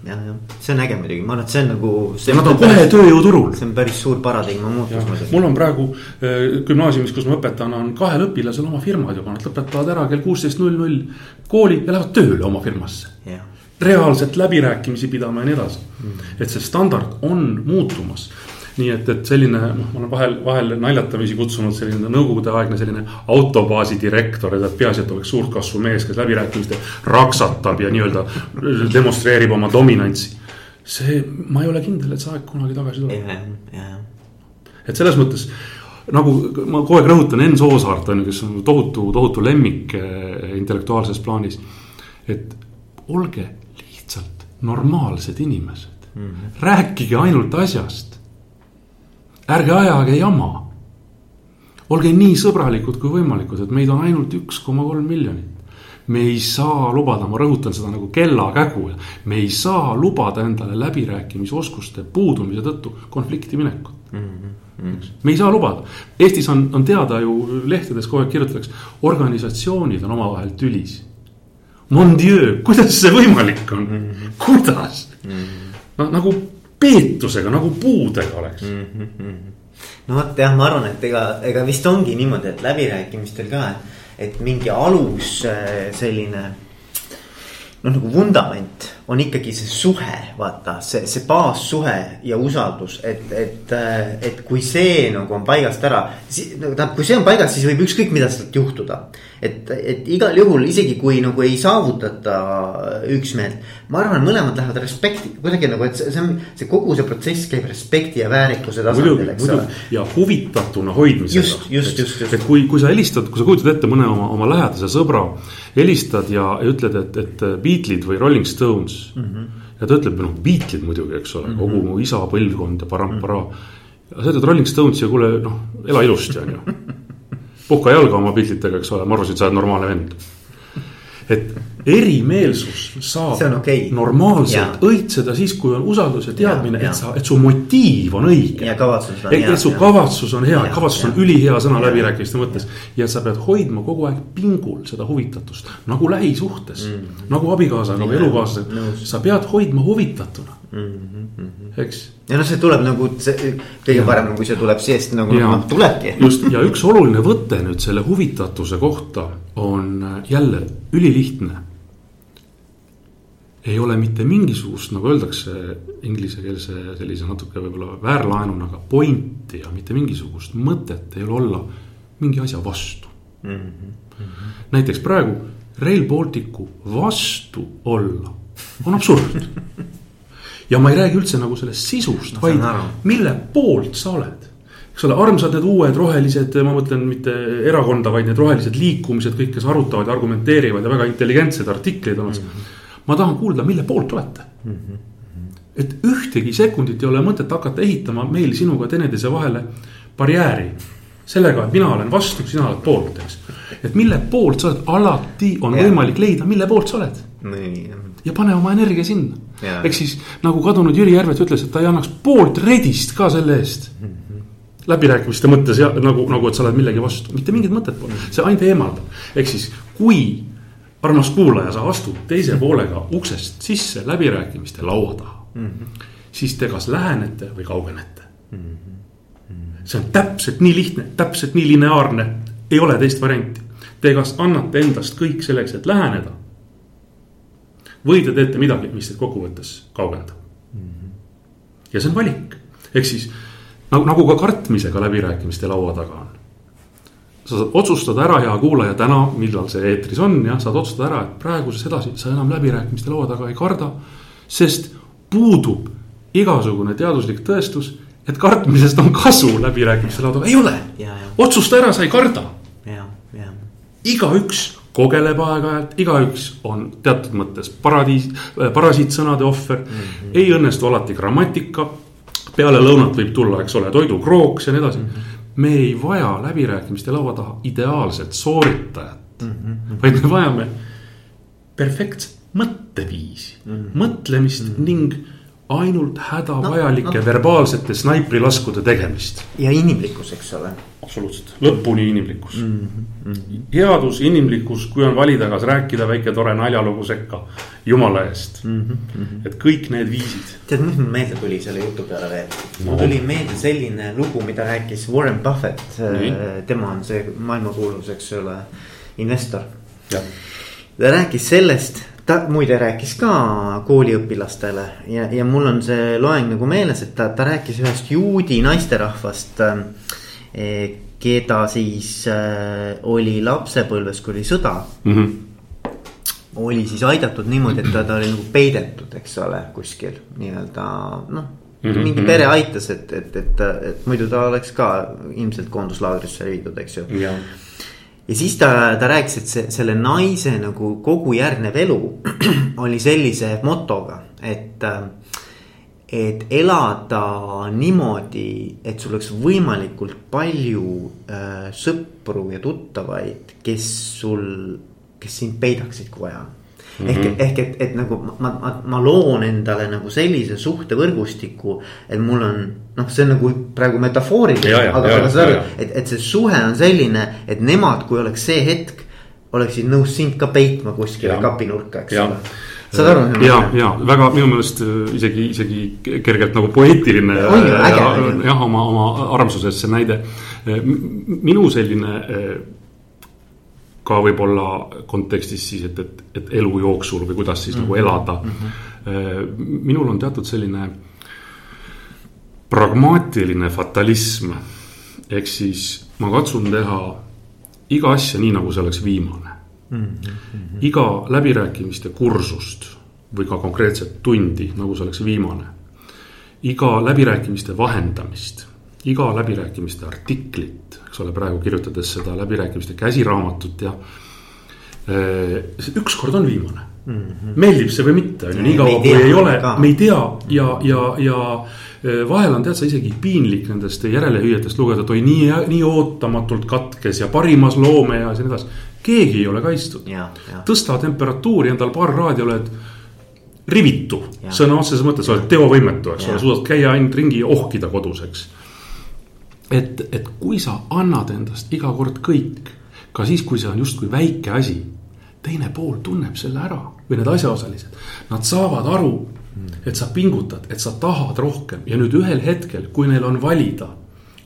Ja, ja, ja, ja see on äge muidugi, ma arvan, et see on nagu. Nad on kohe tööjõuturul. see on päris suur paradigma muutus mul on praegu äh, gümnaasiumis, kus ma õpetan, on kahel õpilasel oma firmad juba, nad lõpetavad ära kell kuusteist null null kooli ja lähevad tööle oma firmasse. Yeah.. reaalselt läbirääkimisi pidama ja nii edasi. Mm.. et see standard on muutumas nii et, et selline, noh, ma olen vahel, vahel naljatamisi kutsunud selline nõukogudeaegne selline autobaasi direktor, et peaasi, et oleks suurt kasvu mees, kes läbirääkimistel raksatab ja nii-öelda demonstreerib oma dominantsi. see, ma ei ole kindel, et see aeg kunagi tagasi tuleb. et selles mõttes nagu ma kogu aeg rõhutan Enn Soosaart on ju, kes on tohutu, tohutu lemmik eh, intellektuaalses plaanis. et olge lihtsalt normaalsed inimesed mm, -hmm. rääkige ainult asjast ärge ajage jama. olge nii sõbralikud kui võimalikud, et meid on ainult üks koma kolm miljonit. me ei saa lubada, ma rõhutan seda nagu kellakägu, me ei saa lubada endale läbirääkimisoskuste puudumise tõttu konflikti minekut mm. -hmm. me ei saa lubada, Eestis on, on teada ju lehtedes kogu aeg kirjutatakse, organisatsioonid on omavahel tülis. Mon dieu, kuidas see võimalik on mm, -hmm. kuidas mm? -hmm. no nagu peetusega nagu puudega oleks mm. -hmm. no vot jah, ma arvan, et ega, ega vist ongi niimoodi, et läbirääkimistel ka, et, et mingi alus äh, selline noh, nagu vundament on ikkagi see suhe, vaata see, see baassuhe ja usaldus, et, et, äh, et kui see nagu on paigast ära. nagu tähendab, kui see on paigas, siis võib ükskõik mida sealt juhtuda. et, et igal juhul isegi kui nagu ei saavutata üksmeelt. ma arvan, mõlemad lähevad respekti, kuidagi nagu, et see, see on, see kogu see protsess käib respekti ja väärikuse tasandil, eks ole. ja huvitatuna hoidmisega. just, just, just, just. et kui, kui sa helistad, kui sa kujutad ette mõne oma, oma lähedase sõbra. helistad ja, ja ütled, et, et Beatlesid või Rolling Stones mm. -hmm. ja ta ütleb, noh, Beatlesid muidugi, eks ole mm, -hmm. kogu mu isa põlvkond ja parampara mm. -hmm. sa ütled Rolling Stonesi ja kuule, noh, ela ilusti, on ju. puhka jalga oma Beatletega, eks ole, ma arvasin, et sa oled normaalne vend. et, erimeelsus saab on okei. normaalselt Jaa. õitseda siis, kui on usaldus ja teadmine, et sa, et su motiiv on õige ja kavatsus on et, et su kavatsus on hea kavatsus on jah. ülihea sõna läbirääkimiste mõttes ja sa pead hoidma kogu aeg pingul seda huvitatust nagu lähisuhtes mm, -hmm. nagu abikaasaga või Jaa, elukaaslasega nõus., sa pead hoidma huvitatuna mm. -hmm. eks. ja noh, see tuleb nagu see kõige parem, kui see tuleb seest nagu Jaa. noh tulebki. just ja üks oluline võte nüüd selle huvitatuse kohta on äh, jälle ülilihtne. Ei ole mitte mingisugust, nagu öeldakse inglisekeelse sellise natuke võib-olla väärlaenuna, aga pointi ja mitte mingisugust mõtet ei ole olla mingi asja vastu. näiteks praegu Rail Balticu vastu olla on absurd. ja ma ei räägi üldse nagu sellest sisust, vaid mille poolt sa oled eks ole, armsad need uued rohelised, ma mõtlen mitte erakonda, vaid need rohelised liikumised, kõik, kes arutavad ja argumenteerivad ja väga intelligentsed artikleid on mm. -hmm. Ma tahan kuulda, mille poolt olete mm. -hmm. et ühtegi sekundit ei ole mõtet hakata ehitama meil sinuga teineteise vahele barjääri. sellega, et mina olen vastu, sina oled poolt, eks. et mille poolt sa oled, alati on Jah. võimalik leida, mille poolt sa oled nii, ja pane oma energia sinna Jaa.. ehk siis nagu kadunud Jüri Järvet ütles, et ta ei annaks poolt redist ka selle eest. läbirääkimiste mõttes ja nagu, nagu, et sa oled millegi vastu, mitte mingit mõtet pole, see ainult eemaldab. ehk siis, kui armas kuulaja, sa astud teise poolega uksest sisse läbirääkimiste laua taha mm. -hmm. siis te kas lähenete või kaugenete mm. -hmm. see on täpselt nii lihtne, täpselt nii lineaarne, ei ole teist varianti. Te kas annate endast kõik selleks, et läheneda või te teete midagi, mis teid kokkuvõttes kaugendab mm. -hmm. ja see on valik, ehk siis nagu, nagu ka kartmisega läbirääkimiste laua taga on. Sa saad otsustada ära, hea kuulaja, täna, millal see eetris on ja saad otsustada ära, et praegusest edasi sa enam läbirääkimiste laua taga ei karda. sest puudub igasugune teaduslik tõestus, et kartmisest on kasu läbirääkimiste laua taga, ei ole otsusta ära, sa ei karda igaüks kogeleb aeg-ajalt, igaüks on teatud mõttes paradiis, parasiitsõnade ohver mm. -hmm. ei õnnestu alati grammatika. peale lõunat võib tulla, eks ole, toidukrooks ja nii edasi mm. -hmm. Me ei vaja läbirääkimiste laua taha ideaalset sooritajat mm, -hmm. vaid me vajame perfektset mõtteviisi mm, -hmm. mõtlemist mm -hmm. ning ainult hädavajalike no, no. verbaalsete snaiprilaskude tegemist ja inimlikkus, eks ole. absoluutselt, lõpuni inimlikkus mm. -hmm. headus, inimlikkus, kui on valida, kas rääkida väike tore naljalugu sekka, jumala eest mm. -hmm. et kõik need viisid. tead, mis mul meelde tuli selle jutu peale veel? mul tuli meelde selline lugu, mida rääkis Warren Buffett. tema on see maailmakuulus, eks ole, investor. ta rääkis sellest, ta muide rääkis ka kooliõpilastele ja, ja mul on see loeng nagu meeles, et ta, ta rääkis ühest juudi naisterahvast eh, keda siis äh, oli lapsepõlves, kui oli sõda mm. -hmm. oli siis aidatud niimoodi, et ta, ta oli nagu peidetud, eks ole, kuskil nii-öelda noh. Mhm, mingi mhm. pere aitas, et, et, et, et muidu ta oleks ka ilmselt koonduslaagrisse viidud, eks ju. ja, siis ta, ta rääkis, et see, selle naise nagu kogu järgnev elu oli sellise motoga, et. et elada niimoodi, et sul oleks võimalikult palju äh, sõpru ja tuttavaid, kes sul, kes sind peidaksid, kui vaja on. ehk, ehk et, et nagu ma, ma, ma loon endale nagu sellise suhtevõrgustiku, et mul on noh, see on nagu praegu metafooriline aga, aga saad ja, aru et, et see suhe on selline, et nemad, kui oleks see hetk, oleksid nõus sind ka peitma kuskile kapinurka, eks Ja. ole. saad aru? ja, ja väga minu meelest äh, isegi, isegi kergelt nagu poeetiline. Äge. jah, oma, oma armsusest see näide. minu selline äh, ka võib-olla kontekstis siis, et, et, et elu jooksul või kuidas siis mm -hmm. nagu elada mm. -hmm. minul on teatud selline pragmaatiline fatalism. ehk siis ma katsun teha iga asja nii, nagu see oleks viimane mm. -hmm. iga läbirääkimiste kursust või ka konkreetset tundi, nagu see oleks viimane. iga läbirääkimiste vahendamist, iga läbirääkimiste artiklit, eks ole, praegu kirjutades seda läbirääkimiste käsiraamatut ja. ükskord on viimane mm. -hmm. meeldib see või mitte, on ju, niikaua kui ei ole, me ei tea ja, ja, ja e, vahel on tead sa isegi piinlik nendest järelehüüetest lugeda, et oi nii, nii ootamatult katkes ja parimas loomeeas ja nii edasi. keegi ei ole kaitstud, tõsta temperatuuri endal paar kraadi, oled rivitu, sõna otseses mõttes, oled teovõimetu, eks ole, suudad käia ainult ringi ja ohkida kodus, eks. Et, et kui sa annad endast iga kord kõik, ka siis, kui see on justkui väike asi, teine pool tunneb selle ära või need asjaosalised, nad saavad aru, et sa pingutad, et sa tahad rohkem ja nüüd ühel hetkel, kui neil on valida,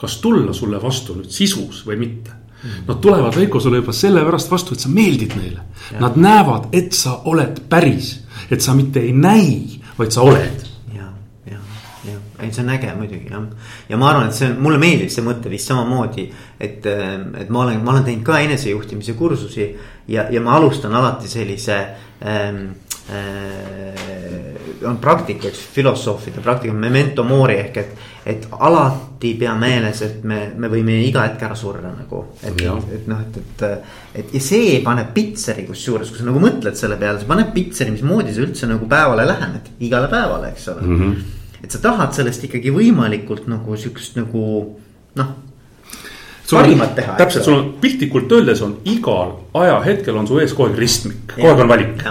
kas tulla sulle vastu nüüd sisus või mitte Nad tulevad Veiko sulle juba sellepärast vastu, et sa meeldid neile. Nad näevad, et sa oled päris et sa mitte ei näi, vaid sa oled. See on äge muidugi jah. ja ma arvan, et see on, mulle meeldib see mõte vist samamoodi, et, et ma olen, ma olen teinud ka enesejuhtimise kursusi ja, ja ma alustan alati sellise ähm, äh, on praktika, üks filosoofide praktika, memento mori ehk et, et alati pea meeles, et me, me võime iga hetk ära surra nagu. et, et noh, et, et, et ja see paneb pitseri kusjuures, kui sa nagu mõtled selle peale, see paneb pitseri, mismoodi sa üldse nagu päevale lähened, igale päevale, eks ole mm. -hmm. Et sa tahad sellest ikkagi võimalikult nagu siukest nagu noh parimat teha. täpselt, sul on piltlikult öeldes on igal ajahetkel on su ees kogu aeg ristmik, kogu aeg on valik.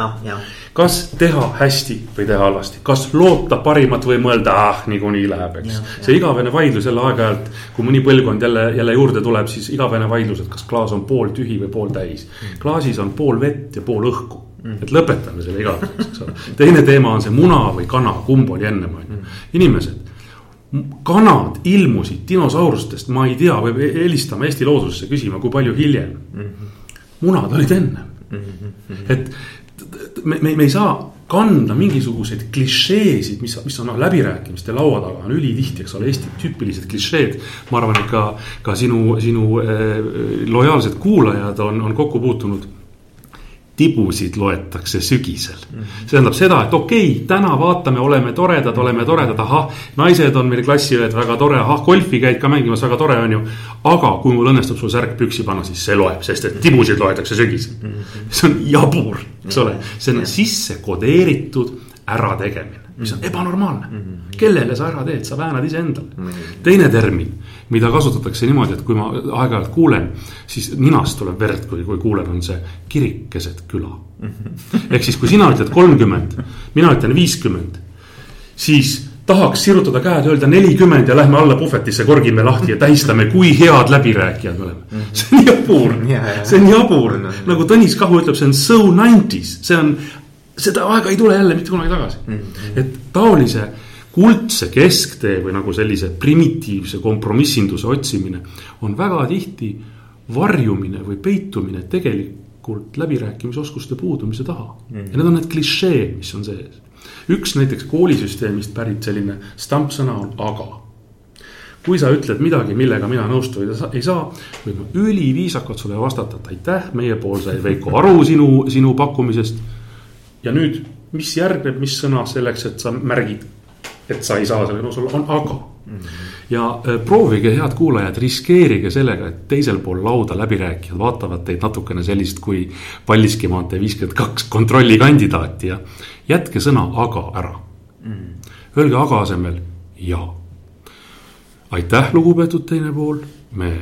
kas teha hästi või teha halvasti, kas loota parimat või mõelda, ah niikuinii läheb, eks. see igavene vaidlus jälle aeg-ajalt, kui mõni põlvkond jälle, jälle juurde tuleb, siis igavene vaidlus, et kas klaas on pooltühi või pooltäis. klaasis on pool vett ja pool õhku mm. et lõpetame selle igaveseks, eks ole. teine teema on see muna või kana, kumb oli ennem, on ju. Mm. inimesed, kanad ilmusid dinosaurustest, ma ei tea, võib helistama Eesti loodusesse küsima, kui palju hiljem. Mm-hmm. munad olid ennem, mm-hmm. et me, me, me ei saa kanda mingisuguseid klišeesid, mis, mis on noh, läbirääkimiste laua taga on ülitihti, eks ole, Eesti tüüpilised klišeed. ma arvan, et ka, ka sinu, sinu äh, lojaalsed kuulajad on, on kokku puutunud tibusid loetakse sügisel see tähendab seda, et okei okay,, täna vaatame, oleme toredad, oleme toredad, ahah. naised on meil klassiõed, väga tore, ahah, golfi käid ka mängimas, väga tore on ju. aga kui mul õnnestub sul särk püksi panna, siis see loeb, sest et tibusid loetakse sügisel see on jabur, eks ole, see on sisse kodeeritud ärategemine mis on mhm. ebanormaalne mm. -hmm. kellele sa ära teed, sa väänad iseendale mm. -hmm. teine termin, mida kasutatakse niimoodi, et kui ma aeg-ajalt kuulen, siis ninast tuleb verd, kui, kui kuulen, on see kirik keset küla mm. -hmm. ehk siis, kui sina ütled kolmkümmend, mina ütlen viiskümmend, siis tahaks sirutada käed, öelda nelikümmend ja lähme alla puhvetisse, korgime lahti ja tähistame, kui head läbirääkijad me oleme. Mhm. see on jabur, see on jabur, nagu Tõnis Kahu ütleb, see on so nineties, see on seda aega ei tule jälle mitte kunagi tagasi mm. -hmm. et taolise kuldse kesktee või nagu sellise primitiivse kompromissinduse otsimine on väga tihti varjumine või peitumine tegelikult läbirääkimisoskuste puudumise taha mm. -hmm. ja need on need klišeed, mis on sees. üks näiteks koolisüsteemist pärit selline stampsõna on aga kui sa ütled midagi, millega mina nõustuda ei saa, võin ma üliviisakalt sulle vastata, et aitäh, meie pool sai Veiko aru sinu, sinu pakkumisest ja nüüd, mis järgneb, mis sõna selleks, et sa märgid, et sa ei saa sellega nõus olla, on aga mm. -hmm. ja äh, proovige, head kuulajad, riskeerige sellega, et teisel pool lauda läbirääkijad vaatavad teid natukene sellist kui Paldiski maantee viiskümmend kaks kontrollikandidaati ja jätke sõna aga ära mm. -hmm. Öelge aga asemel ja. aitäh, lugupeetud teine pool, me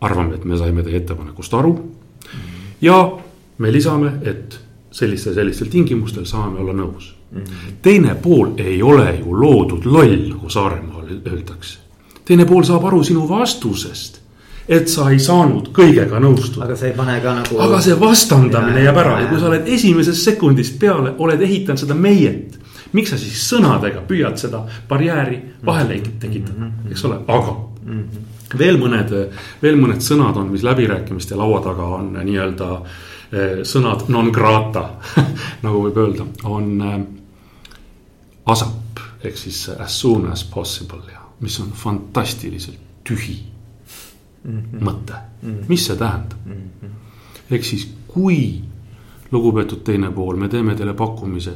arvame, et me saime teie ettepanekust aru. -hmm. ja me lisame, et sellistel, sellistel tingimustel saame olla nõus mm. -hmm. teine pool ei ole ju loodud loll, nagu Saaremaal öeldakse. teine pool saab aru sinu vastusest, et sa ei saanud kõigega nõustuda. aga see ei pane ka nagu. aga see vastandamine ja, jääb ära ja, ja kui sa oled esimesest sekundist peale, oled ehitanud seda meiet. miks sa siis sõnadega püüad seda barjääri vahele mhm. tekitada, mhm. eks ole, aga mm. -hmm. veel mõned, veel mõned sõnad on, mis läbirääkimiste laua taga on nii-öelda äh, sõnad non grata nagu võib öelda, on eh, ASAP ehk siis as soon as possible ja mis on fantastiliselt tühi mm -hmm. mõte mm, -hmm. mis see tähendab mm -hmm.? ehk siis, kui lugupeetud teine pool, me teeme teile pakkumise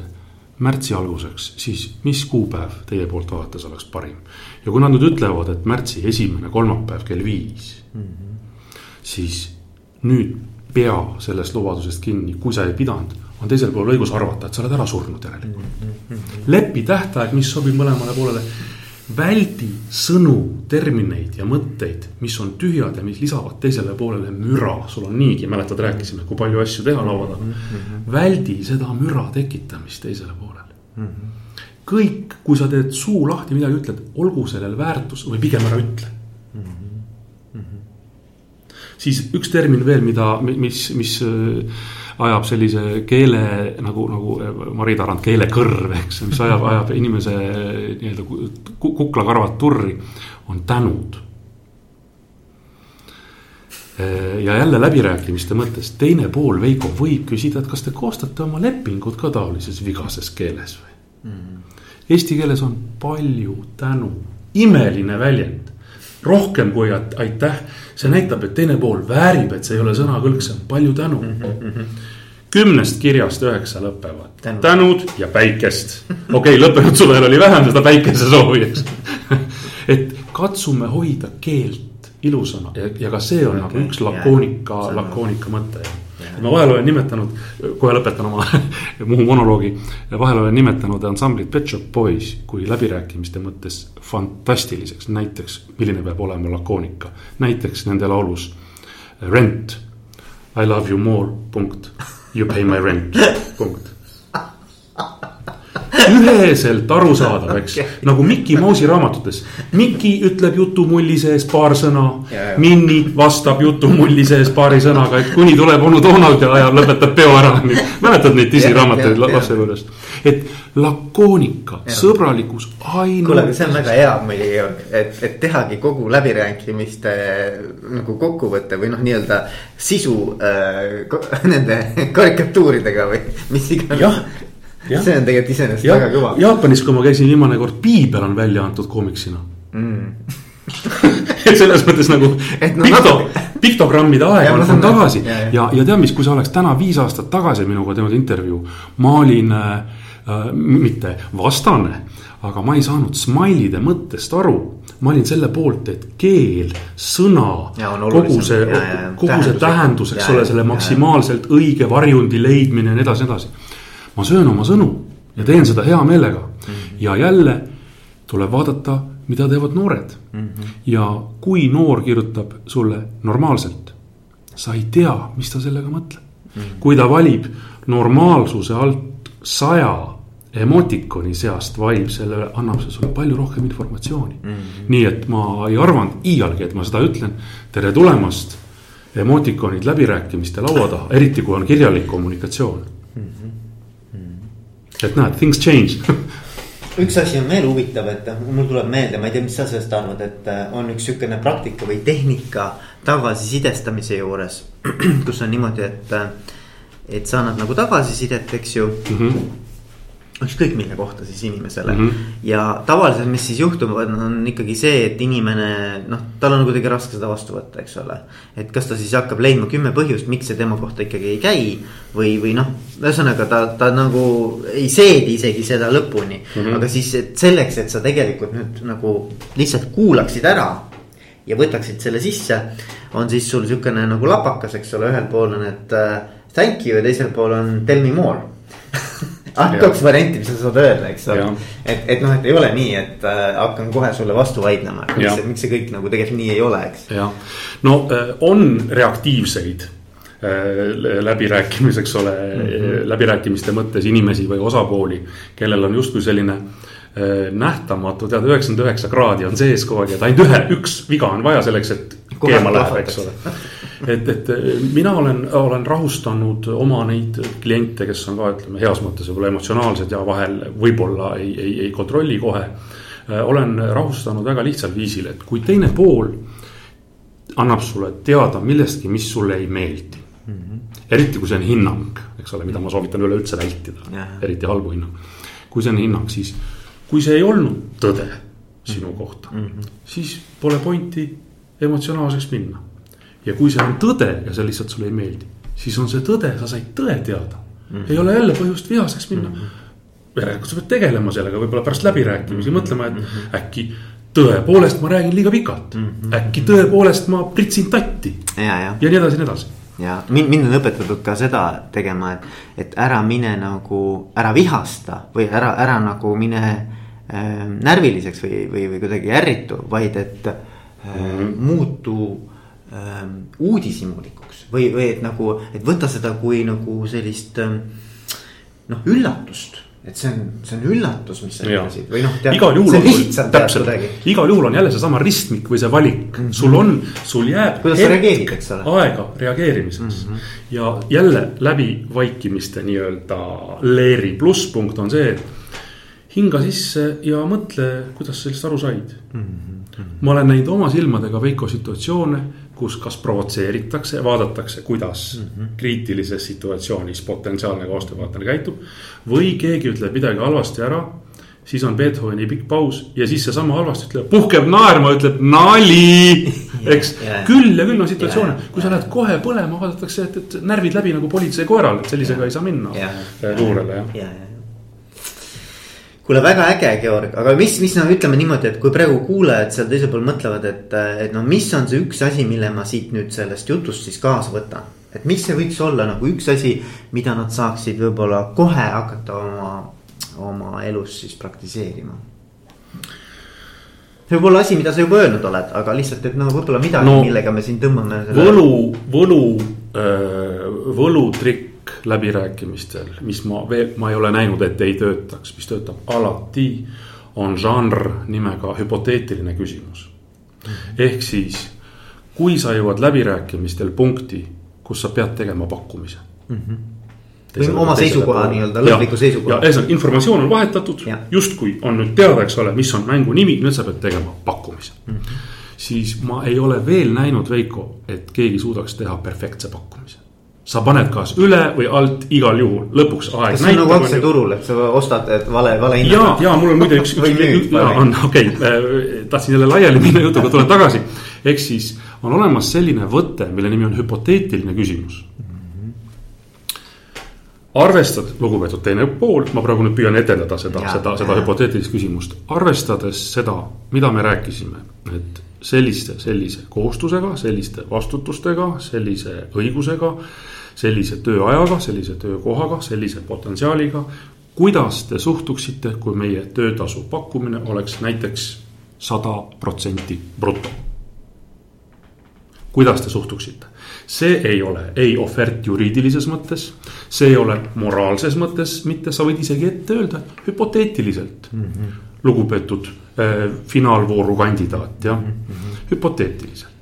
märtsi alguseks, siis mis kuupäev teie poolt vaadates oleks parim? ja kui nad nüüd ütlevad, et märtsi esimene kolmapäev kell viis mm, -hmm. siis nüüd pea sellest lubadusest kinni, kui sa ei pidanud, on teisel pool õigus arvata, et sa oled ära surnud järelikult. lepi tähtaeg, mis sobib mõlemale poolele. väldi sõnu, termineid ja mõtteid, mis on tühjad ja mis lisavad teisele poolele müra, sul on niigi, mäletad, rääkisime, kui palju asju teha laua taga. väldi seda müra tekitamist teisele poolele. kõik, kui sa teed suu lahti, midagi ütled, olgu sellel väärtus või pigem ära ütle siis üks termin veel, mida, mis, mis äh, ajab sellise keele nagu, nagu äh, Mari Tarand, keelekõrv, eks, mis ajab, ajab inimese nii-öelda kuklakarvad turri, on tänud. Äh, ja jälle läbirääkimiste mõttes, teine pool, Veiko, võib küsida, et kas te koostate oma lepingud ka taolises vigases keeles või mm? -hmm. Eesti keeles on palju tänu, imeline väljend rohkem kui aitäh, see näitab, et teine pool väärib, et see ei ole sõnakõlksam, palju tänu. Mm. -hmm. kümnest kirjast üheksa lõpevad. Tänud, tänud ja päikest. okei okay,, lõppenud suvel oli vähem seda päikesesoovi, eks et katsume hoida keelt ilusana. Ja, ja ka see on okay, nagu üks lakoonika, lakoonika mõte ma vahel olen nimetanud, kohe lõpetan oma muu monoloogi. vahel olen nimetanud ansamblit Pet Shop Boys kui läbirääkimiste mõttes fantastiliseks, näiteks milline peab olema lakoonika. näiteks nende laulus Rent. I love you more, punkt. You pay my rent, punkt üheselt arusaadav, eks okay., nagu Mickey Mouse'i raamatutes. Mickey ütleb jutumulli sees paar sõna, Minni vastab jutumulli sees paari sõnaga, et kuni tuleb onu Donald ja ajab, lõpetab peo ära. mäletad neid Disney raamatuid lapsepõlvest? et lakoonika, sõbralikkus, ainult. kuule, aga see on väga hea muidugi, et, et tehagi kogu läbirääkimiste nagu kokkuvõte või noh, nii-öelda sisu äh, nende karikatuuridega või mis iganes see on tegelikult iseenesest väga kõva. Jaapanis, kui ma käisin viimane kord, piibel on välja antud koomiksina. Mm. et selles mõttes nagu et no, pikto, piktogrammide aeg on, on tagasi. Ja, ja, ja, ja tead, mis, kui sa oleks täna viis aastat tagasi minuga teinud intervjuu, ma olin äh, äh, mitte vastane, aga ma ei saanud smailide mõttest aru. ma olin selle poolt, et keel, sõna, kogu see, kogu see tähendus, eks ole, selle maksimaalselt õige varjundi leidmine ja nii edasi, nii edasi ma söön oma sõnu ja teen seda hea meelega mm. -hmm. ja jälle tuleb vaadata, mida teevad noored mm. -hmm. ja kui noor kirjutab sulle normaalselt, sa ei tea, mis ta sellega mõtleb mm. -hmm. kui ta valib normaalsuse alt saja emotikoni seast valib selle, annab see sulle palju rohkem informatsiooni mm. -hmm. nii et ma ei arvanud iialgi, et ma seda ütlen. tere tulemast emotikonid läbirääkimiste laua taha, eriti kui on kirjalik kommunikatsioon et näed, things change üks asi on veel huvitav, et mul tuleb meelde, ma ei tea, mis sa sellest arvad, et äh, on üks sihukene praktika või tehnika tagasisidestamise juures. kus on niimoodi, et, äh, et sa annad nagu tagasisidet, eks ju mm. -hmm ükskõik mille kohta siis inimesele mm. -hmm. ja tavaliselt, mis siis juhtub, on ikkagi see, et inimene noh, tal on kuidagi raske seda vastu võtta, eks ole. et kas ta siis hakkab leidma kümme põhjust, miks see tema kohta ikkagi ei käi. või, või noh, ühesõnaga ta, ta nagu ei seedi isegi seda lõpuni mm. -hmm. aga siis et selleks, et sa tegelikult nüüd nagu lihtsalt kuulaksid ära ja võtaksid selle sisse. on siis sul sihukene nagu lapakas, eks ole, ühel pool on, et uh, thank you ja teisel pool on tell me more ah, kaks varianti, mis sa saad öelda, eks ole. et, et noh, et ei ole nii, et äh, hakkan kohe sulle vastu vaidlema, et miks, miks see kõik nagu tegelikult nii ei ole, eks. jah, no äh, on reaktiivseid äh, läbirääkimis, eks ole mm, -hmm. läbirääkimiste mõttes inimesi või osapooli, kellel on justkui selline äh, nähtamatu, tead, üheksakümmend üheksa kraadi on sees kogu aeg, et ainult ühe, üks viga on vaja selleks, et keema läheb, eks ole et, et mina olen, olen rahustanud oma neid kliente, kes on ka ütleme heas mõttes võib-olla emotsionaalsed ja vahel võib-olla ei, ei, ei kontrolli kohe. olen rahustanud väga lihtsal viisil, et kui teine pool annab sulle teada millestki, mis sulle ei meeldi mm. -hmm. eriti kui see on hinnang, eks ole, mida ma soovitan üleüldse vältida yeah., eriti halbu hinnanguid. kui see on hinnang, siis kui see ei olnud tõde sinu mhm. kohta mm, -hmm. siis pole pointi emotsionaalseks minna ja kui see on tõde ja see lihtsalt sulle ei meeldi, siis on see tõde, sa said tõe teada mm. -hmm. ei ole jälle põhjust vihaseks minna mm. -hmm. järelikult sa pead tegelema sellega, võib-olla pärast läbirääkimisi mm -hmm. mõtlema, et mm -hmm. äkki tõepoolest ma räägin liiga pikalt mm. -hmm. äkki tõepoolest ma pritsin tatti. ja, ja. ja nii edasi, nii edasi ja mind, mind on õpetatud ka seda tegema, et, et ära mine nagu, ära vihasta või ära, ära nagu mine äh, närviliseks või, või, või kuidagi ärritu, vaid et äh, mm. muutu äh, uudishimulikuks või, või et nagu, et võta seda kui nagu sellist äh, noh, üllatust et see on, see on üllatus, mis sa ütlesid või noh. igal juhul on sul, täpselt, igal juhul on jälle seesama ristmik või see valik mm, -hmm. sul on, sul jääb. kuidas sa reageerid, eks ole. aega reageerimiseks mm -hmm. ja jälle läbi vaikimiste nii-öelda leeri plusspunkt on see, et hinga sisse ja mõtle, kuidas sa sellest aru said mm. -hmm. ma olen näinud oma silmadega Veiko situatsioone kus kas provotseeritakse, vaadatakse, kuidas mm -hmm. kriitilises situatsioonis potentsiaalne koostööpartner käitub. või keegi ütleb midagi halvasti ära, siis on Beethoveni pikk paus ja siis seesama halvasti ütleb, puhkeb naerma, ütleb nali. eks yeah. küll ja küll on situatsioone yeah., kui sa lähed kohe põlema, vaadatakse, et, et närvid läbi nagu politseikoeral, et sellisega yeah. ei saa minna yeah. luurele jah yeah, yeah kuule, väga äge, Georg, aga mis, mis no ütleme niimoodi, et kui praegu kuulajad seal teisel pool mõtlevad, et, et no mis on see üks asi, mille ma siit nüüd sellest jutust siis kaasa võtan. et mis see võiks olla nagu üks asi, mida nad saaksid võib-olla kohe hakata oma, oma elus siis praktiseerima. see võib olla asi, mida sa juba öelnud oled, aga lihtsalt, et no võib-olla midagi no,, millega me siin tõmbame. võlu, võlu, äh, võlutrikk läbirääkimistel, mis ma veel, ma ei ole näinud, et ei töötaks, mis töötab alati, on žanr nimega hüpoteetiline küsimus. ehk siis, kui sa jõuad läbirääkimistel punkti, kus sa pead tegema pakkumise mm. -hmm või oma seisukoha nii-öelda, lõpliku seisukoha. ja ühesõnaga informatsioon on vahetatud, justkui on nüüd teada, eks ole, mis on mängu nimi, nüüd sa pead tegema pakkumise mm. -hmm. siis ma ei ole veel näinud, Veiko, et keegi suudaks teha perfektse pakkumise sa paned kas üle või alt igal juhul, lõpuks aeg. see on nagu aktsiaturul, et sa ostad et vale, vale hinnaga? ja, ja mul on muide üks, üks, on okei okay,, äh, tahtsin jälle laiali minna jutuga, tulen tagasi. ehk siis on olemas selline võte, mille nimi on hüpoteetiline küsimus. arvestad, lugupeetud teine pool, ma praegu nüüd püüan etendada seda, seda, seda hüpoteetilist küsimust, arvestades seda, mida me rääkisime, et selliste, sellise kohustusega, selliste vastutustega, sellise õigusega sellise tööajaga, sellise töökohaga, sellise potentsiaaliga. kuidas te suhtuksite, kui meie töötasu pakkumine oleks näiteks sada protsenti bruto? kuidas te suhtuksite? see ei ole ei ohvert juriidilises mõttes, see ei ole moraalses mõttes mitte, sa võid isegi ette öelda hüpoteetiliselt mm. -hmm. lugupeetud finaalvooru kandidaat, jah mm -hmm., hüpoteetiliselt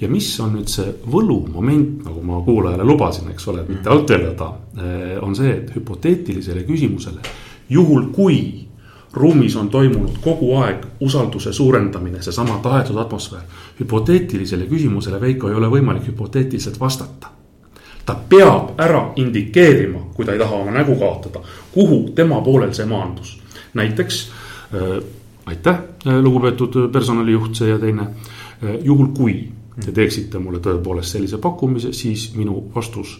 ja mis on nüüd see võlumoment, nagu ma kuulajale lubasin, eks ole, mitte alt vedada. Eh, on see, et hüpoteetilisele küsimusele, juhul kui ruumis on toimunud kogu aeg usalduse suurendamine, seesama tahetud atmosfäär. hüpoteetilisele küsimusele, Veiko, ei ole võimalik hüpoteetiliselt vastata. ta peab ära indikeerima, kui ta ei taha oma nägu kaotada, kuhu tema poolel see maandus. näiteks äh, aitäh, lugupeetud personalijuht, see ja teine äh,, juhul kui te teeksite mulle tõepoolest sellise pakkumise, siis minu vastus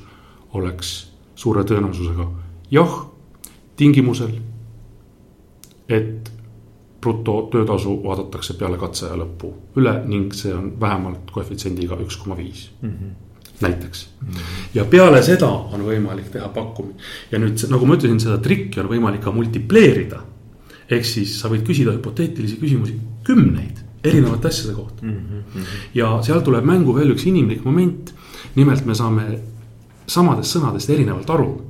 oleks suure tõenäosusega jah, tingimusel, et brutotöötasu vaadatakse peale katseaja lõppu üle ning see on vähemalt koefitsiendiga üks koma viis mhm. näiteks. -hmm. ja peale seda on võimalik teha pakkumine ja nüüd nagu ma ütlesin, seda trikki on võimalik ka multipleerida. Ehk siis sa võid küsida hüpoteetilisi küsimusi kümneid erinevate asjade kohta mm. -hmm. ja seal tuleb mängu veel üks inimlik moment. nimelt me saame samadest sõnadest erinevalt aru.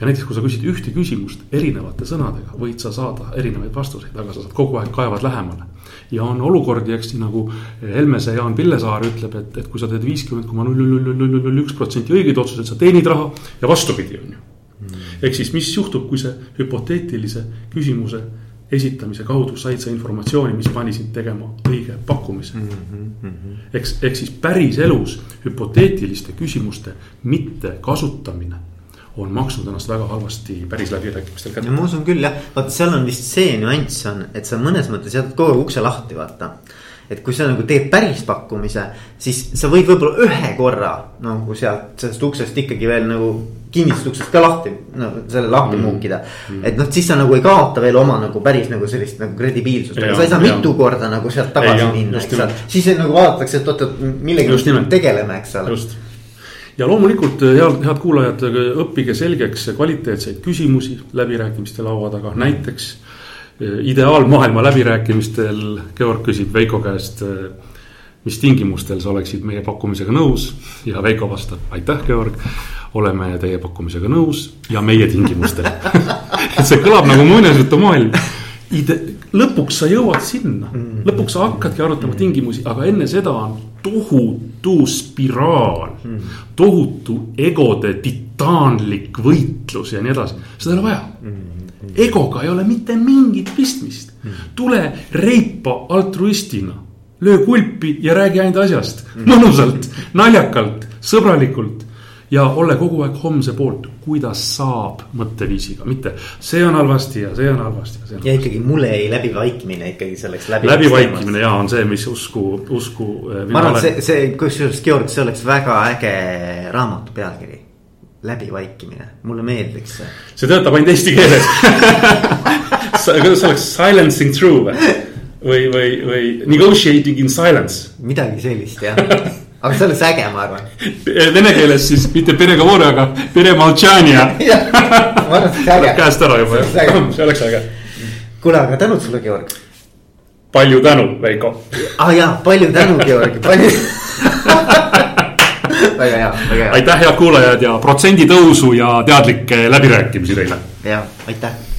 ja näiteks, kui sa küsid ühte küsimust erinevate sõnadega, võid sa saada erinevaid vastuseid, aga sa saad kogu aeg kaevad lähemale. ja on olukordi, eks nii nagu Helmese Jaan Pillesaar ütleb, et, et kui sa teed viiskümmend koma null null null null null üks protsenti õigeid otsuseid, sa teenid raha ja vastupidi, on ju. ehk siis, mis juhtub, kui see hüpoteetilise küsimuse esitamise kaudu said sa informatsiooni, mis pani sind tegema õige pakkumise mm. -hmm. eks, ehk siis päriselus hüpoteetiliste küsimuste mittekasutamine on maksnud ennast väga halvasti päris läbirääkimistel kätte. ma usun küll jah, vaata seal on vist see nüanss on, et sa mõnes mõttes jätad kogu aeg ukse lahti, vaata et kui sa nagu teed päris pakkumise, siis sa võid võib-olla ühe korra nagu sealt sellest uksest ikkagi veel nagu kinnisest uksest ka lahti, no selle lahti mm. muukida mm.. et noh, siis sa nagu ei kaota veel oma nagu päris nagu sellist nagu kredibiilsust, aga sa ei saa ja. mitu korda nagu sealt tagasi ei, minna, eks ole. siis nagu vaadatakse, et oot-oot, millega me tegeleme, eks ole. ja loomulikult head, head kuulajad, õppige selgeks kvaliteetseid küsimusi läbirääkimiste laua taga, näiteks ideaalmaailma läbirääkimistel Georg küsib Veiko käest mis tingimustel sa oleksid meie pakkumisega nõus ja Veiko vastab, aitäh, Georg. Oleme teie pakkumisega nõus ja meie tingimustel et see kõlab nagu muinasjutumaailm. ide-, lõpuks sa jõuad sinna, mm. lõpuks sa hakkadki arutama tingimusi, aga enne seda on tohutu spiraal. Mm. tohutu egode titaanlik võitlus ja nii edasi, seda ei ole vaja. Mm. egoga ei ole mitte mingit pistmist, tule reipa altruistina löö kulpi ja räägi ainult asjast, mõnusalt, naljakalt, sõbralikult. Ja ole kogu aeg homse poolt, kuidas saab mõtteviisiga, mitte see on halvasti ja see on halvasti ja see on. ja ikkagi mulle jäi läbivaikimine ikkagi selleks läbi. läbivaikimine ja on see, mis usku, usku. Äh, ma arvan, see, see, kusjuures Georg, see oleks väga äge raamatu pealkiri läbivaikimine, mulle meeldiks see. see töötab ainult eesti keeles kuidas oleks silencing through või, või, või negotiating in silence. midagi sellist jah, aga see oleks äge, ma arvan. Vene keeles siis mitte peregovor, aga peremaltšanja. ma arvan, et see oleks äge. käest ära juba jah, see oleks äge. kuule, aga tänud sulle, Georg. palju tänu, Veiko. aa ah, jaa, palju tänu, Georg, palju väga hea, väga hea. aitäh, head kuulajad ja protsendi tõusu ja teadlikke läbirääkimisi teile. ja aitäh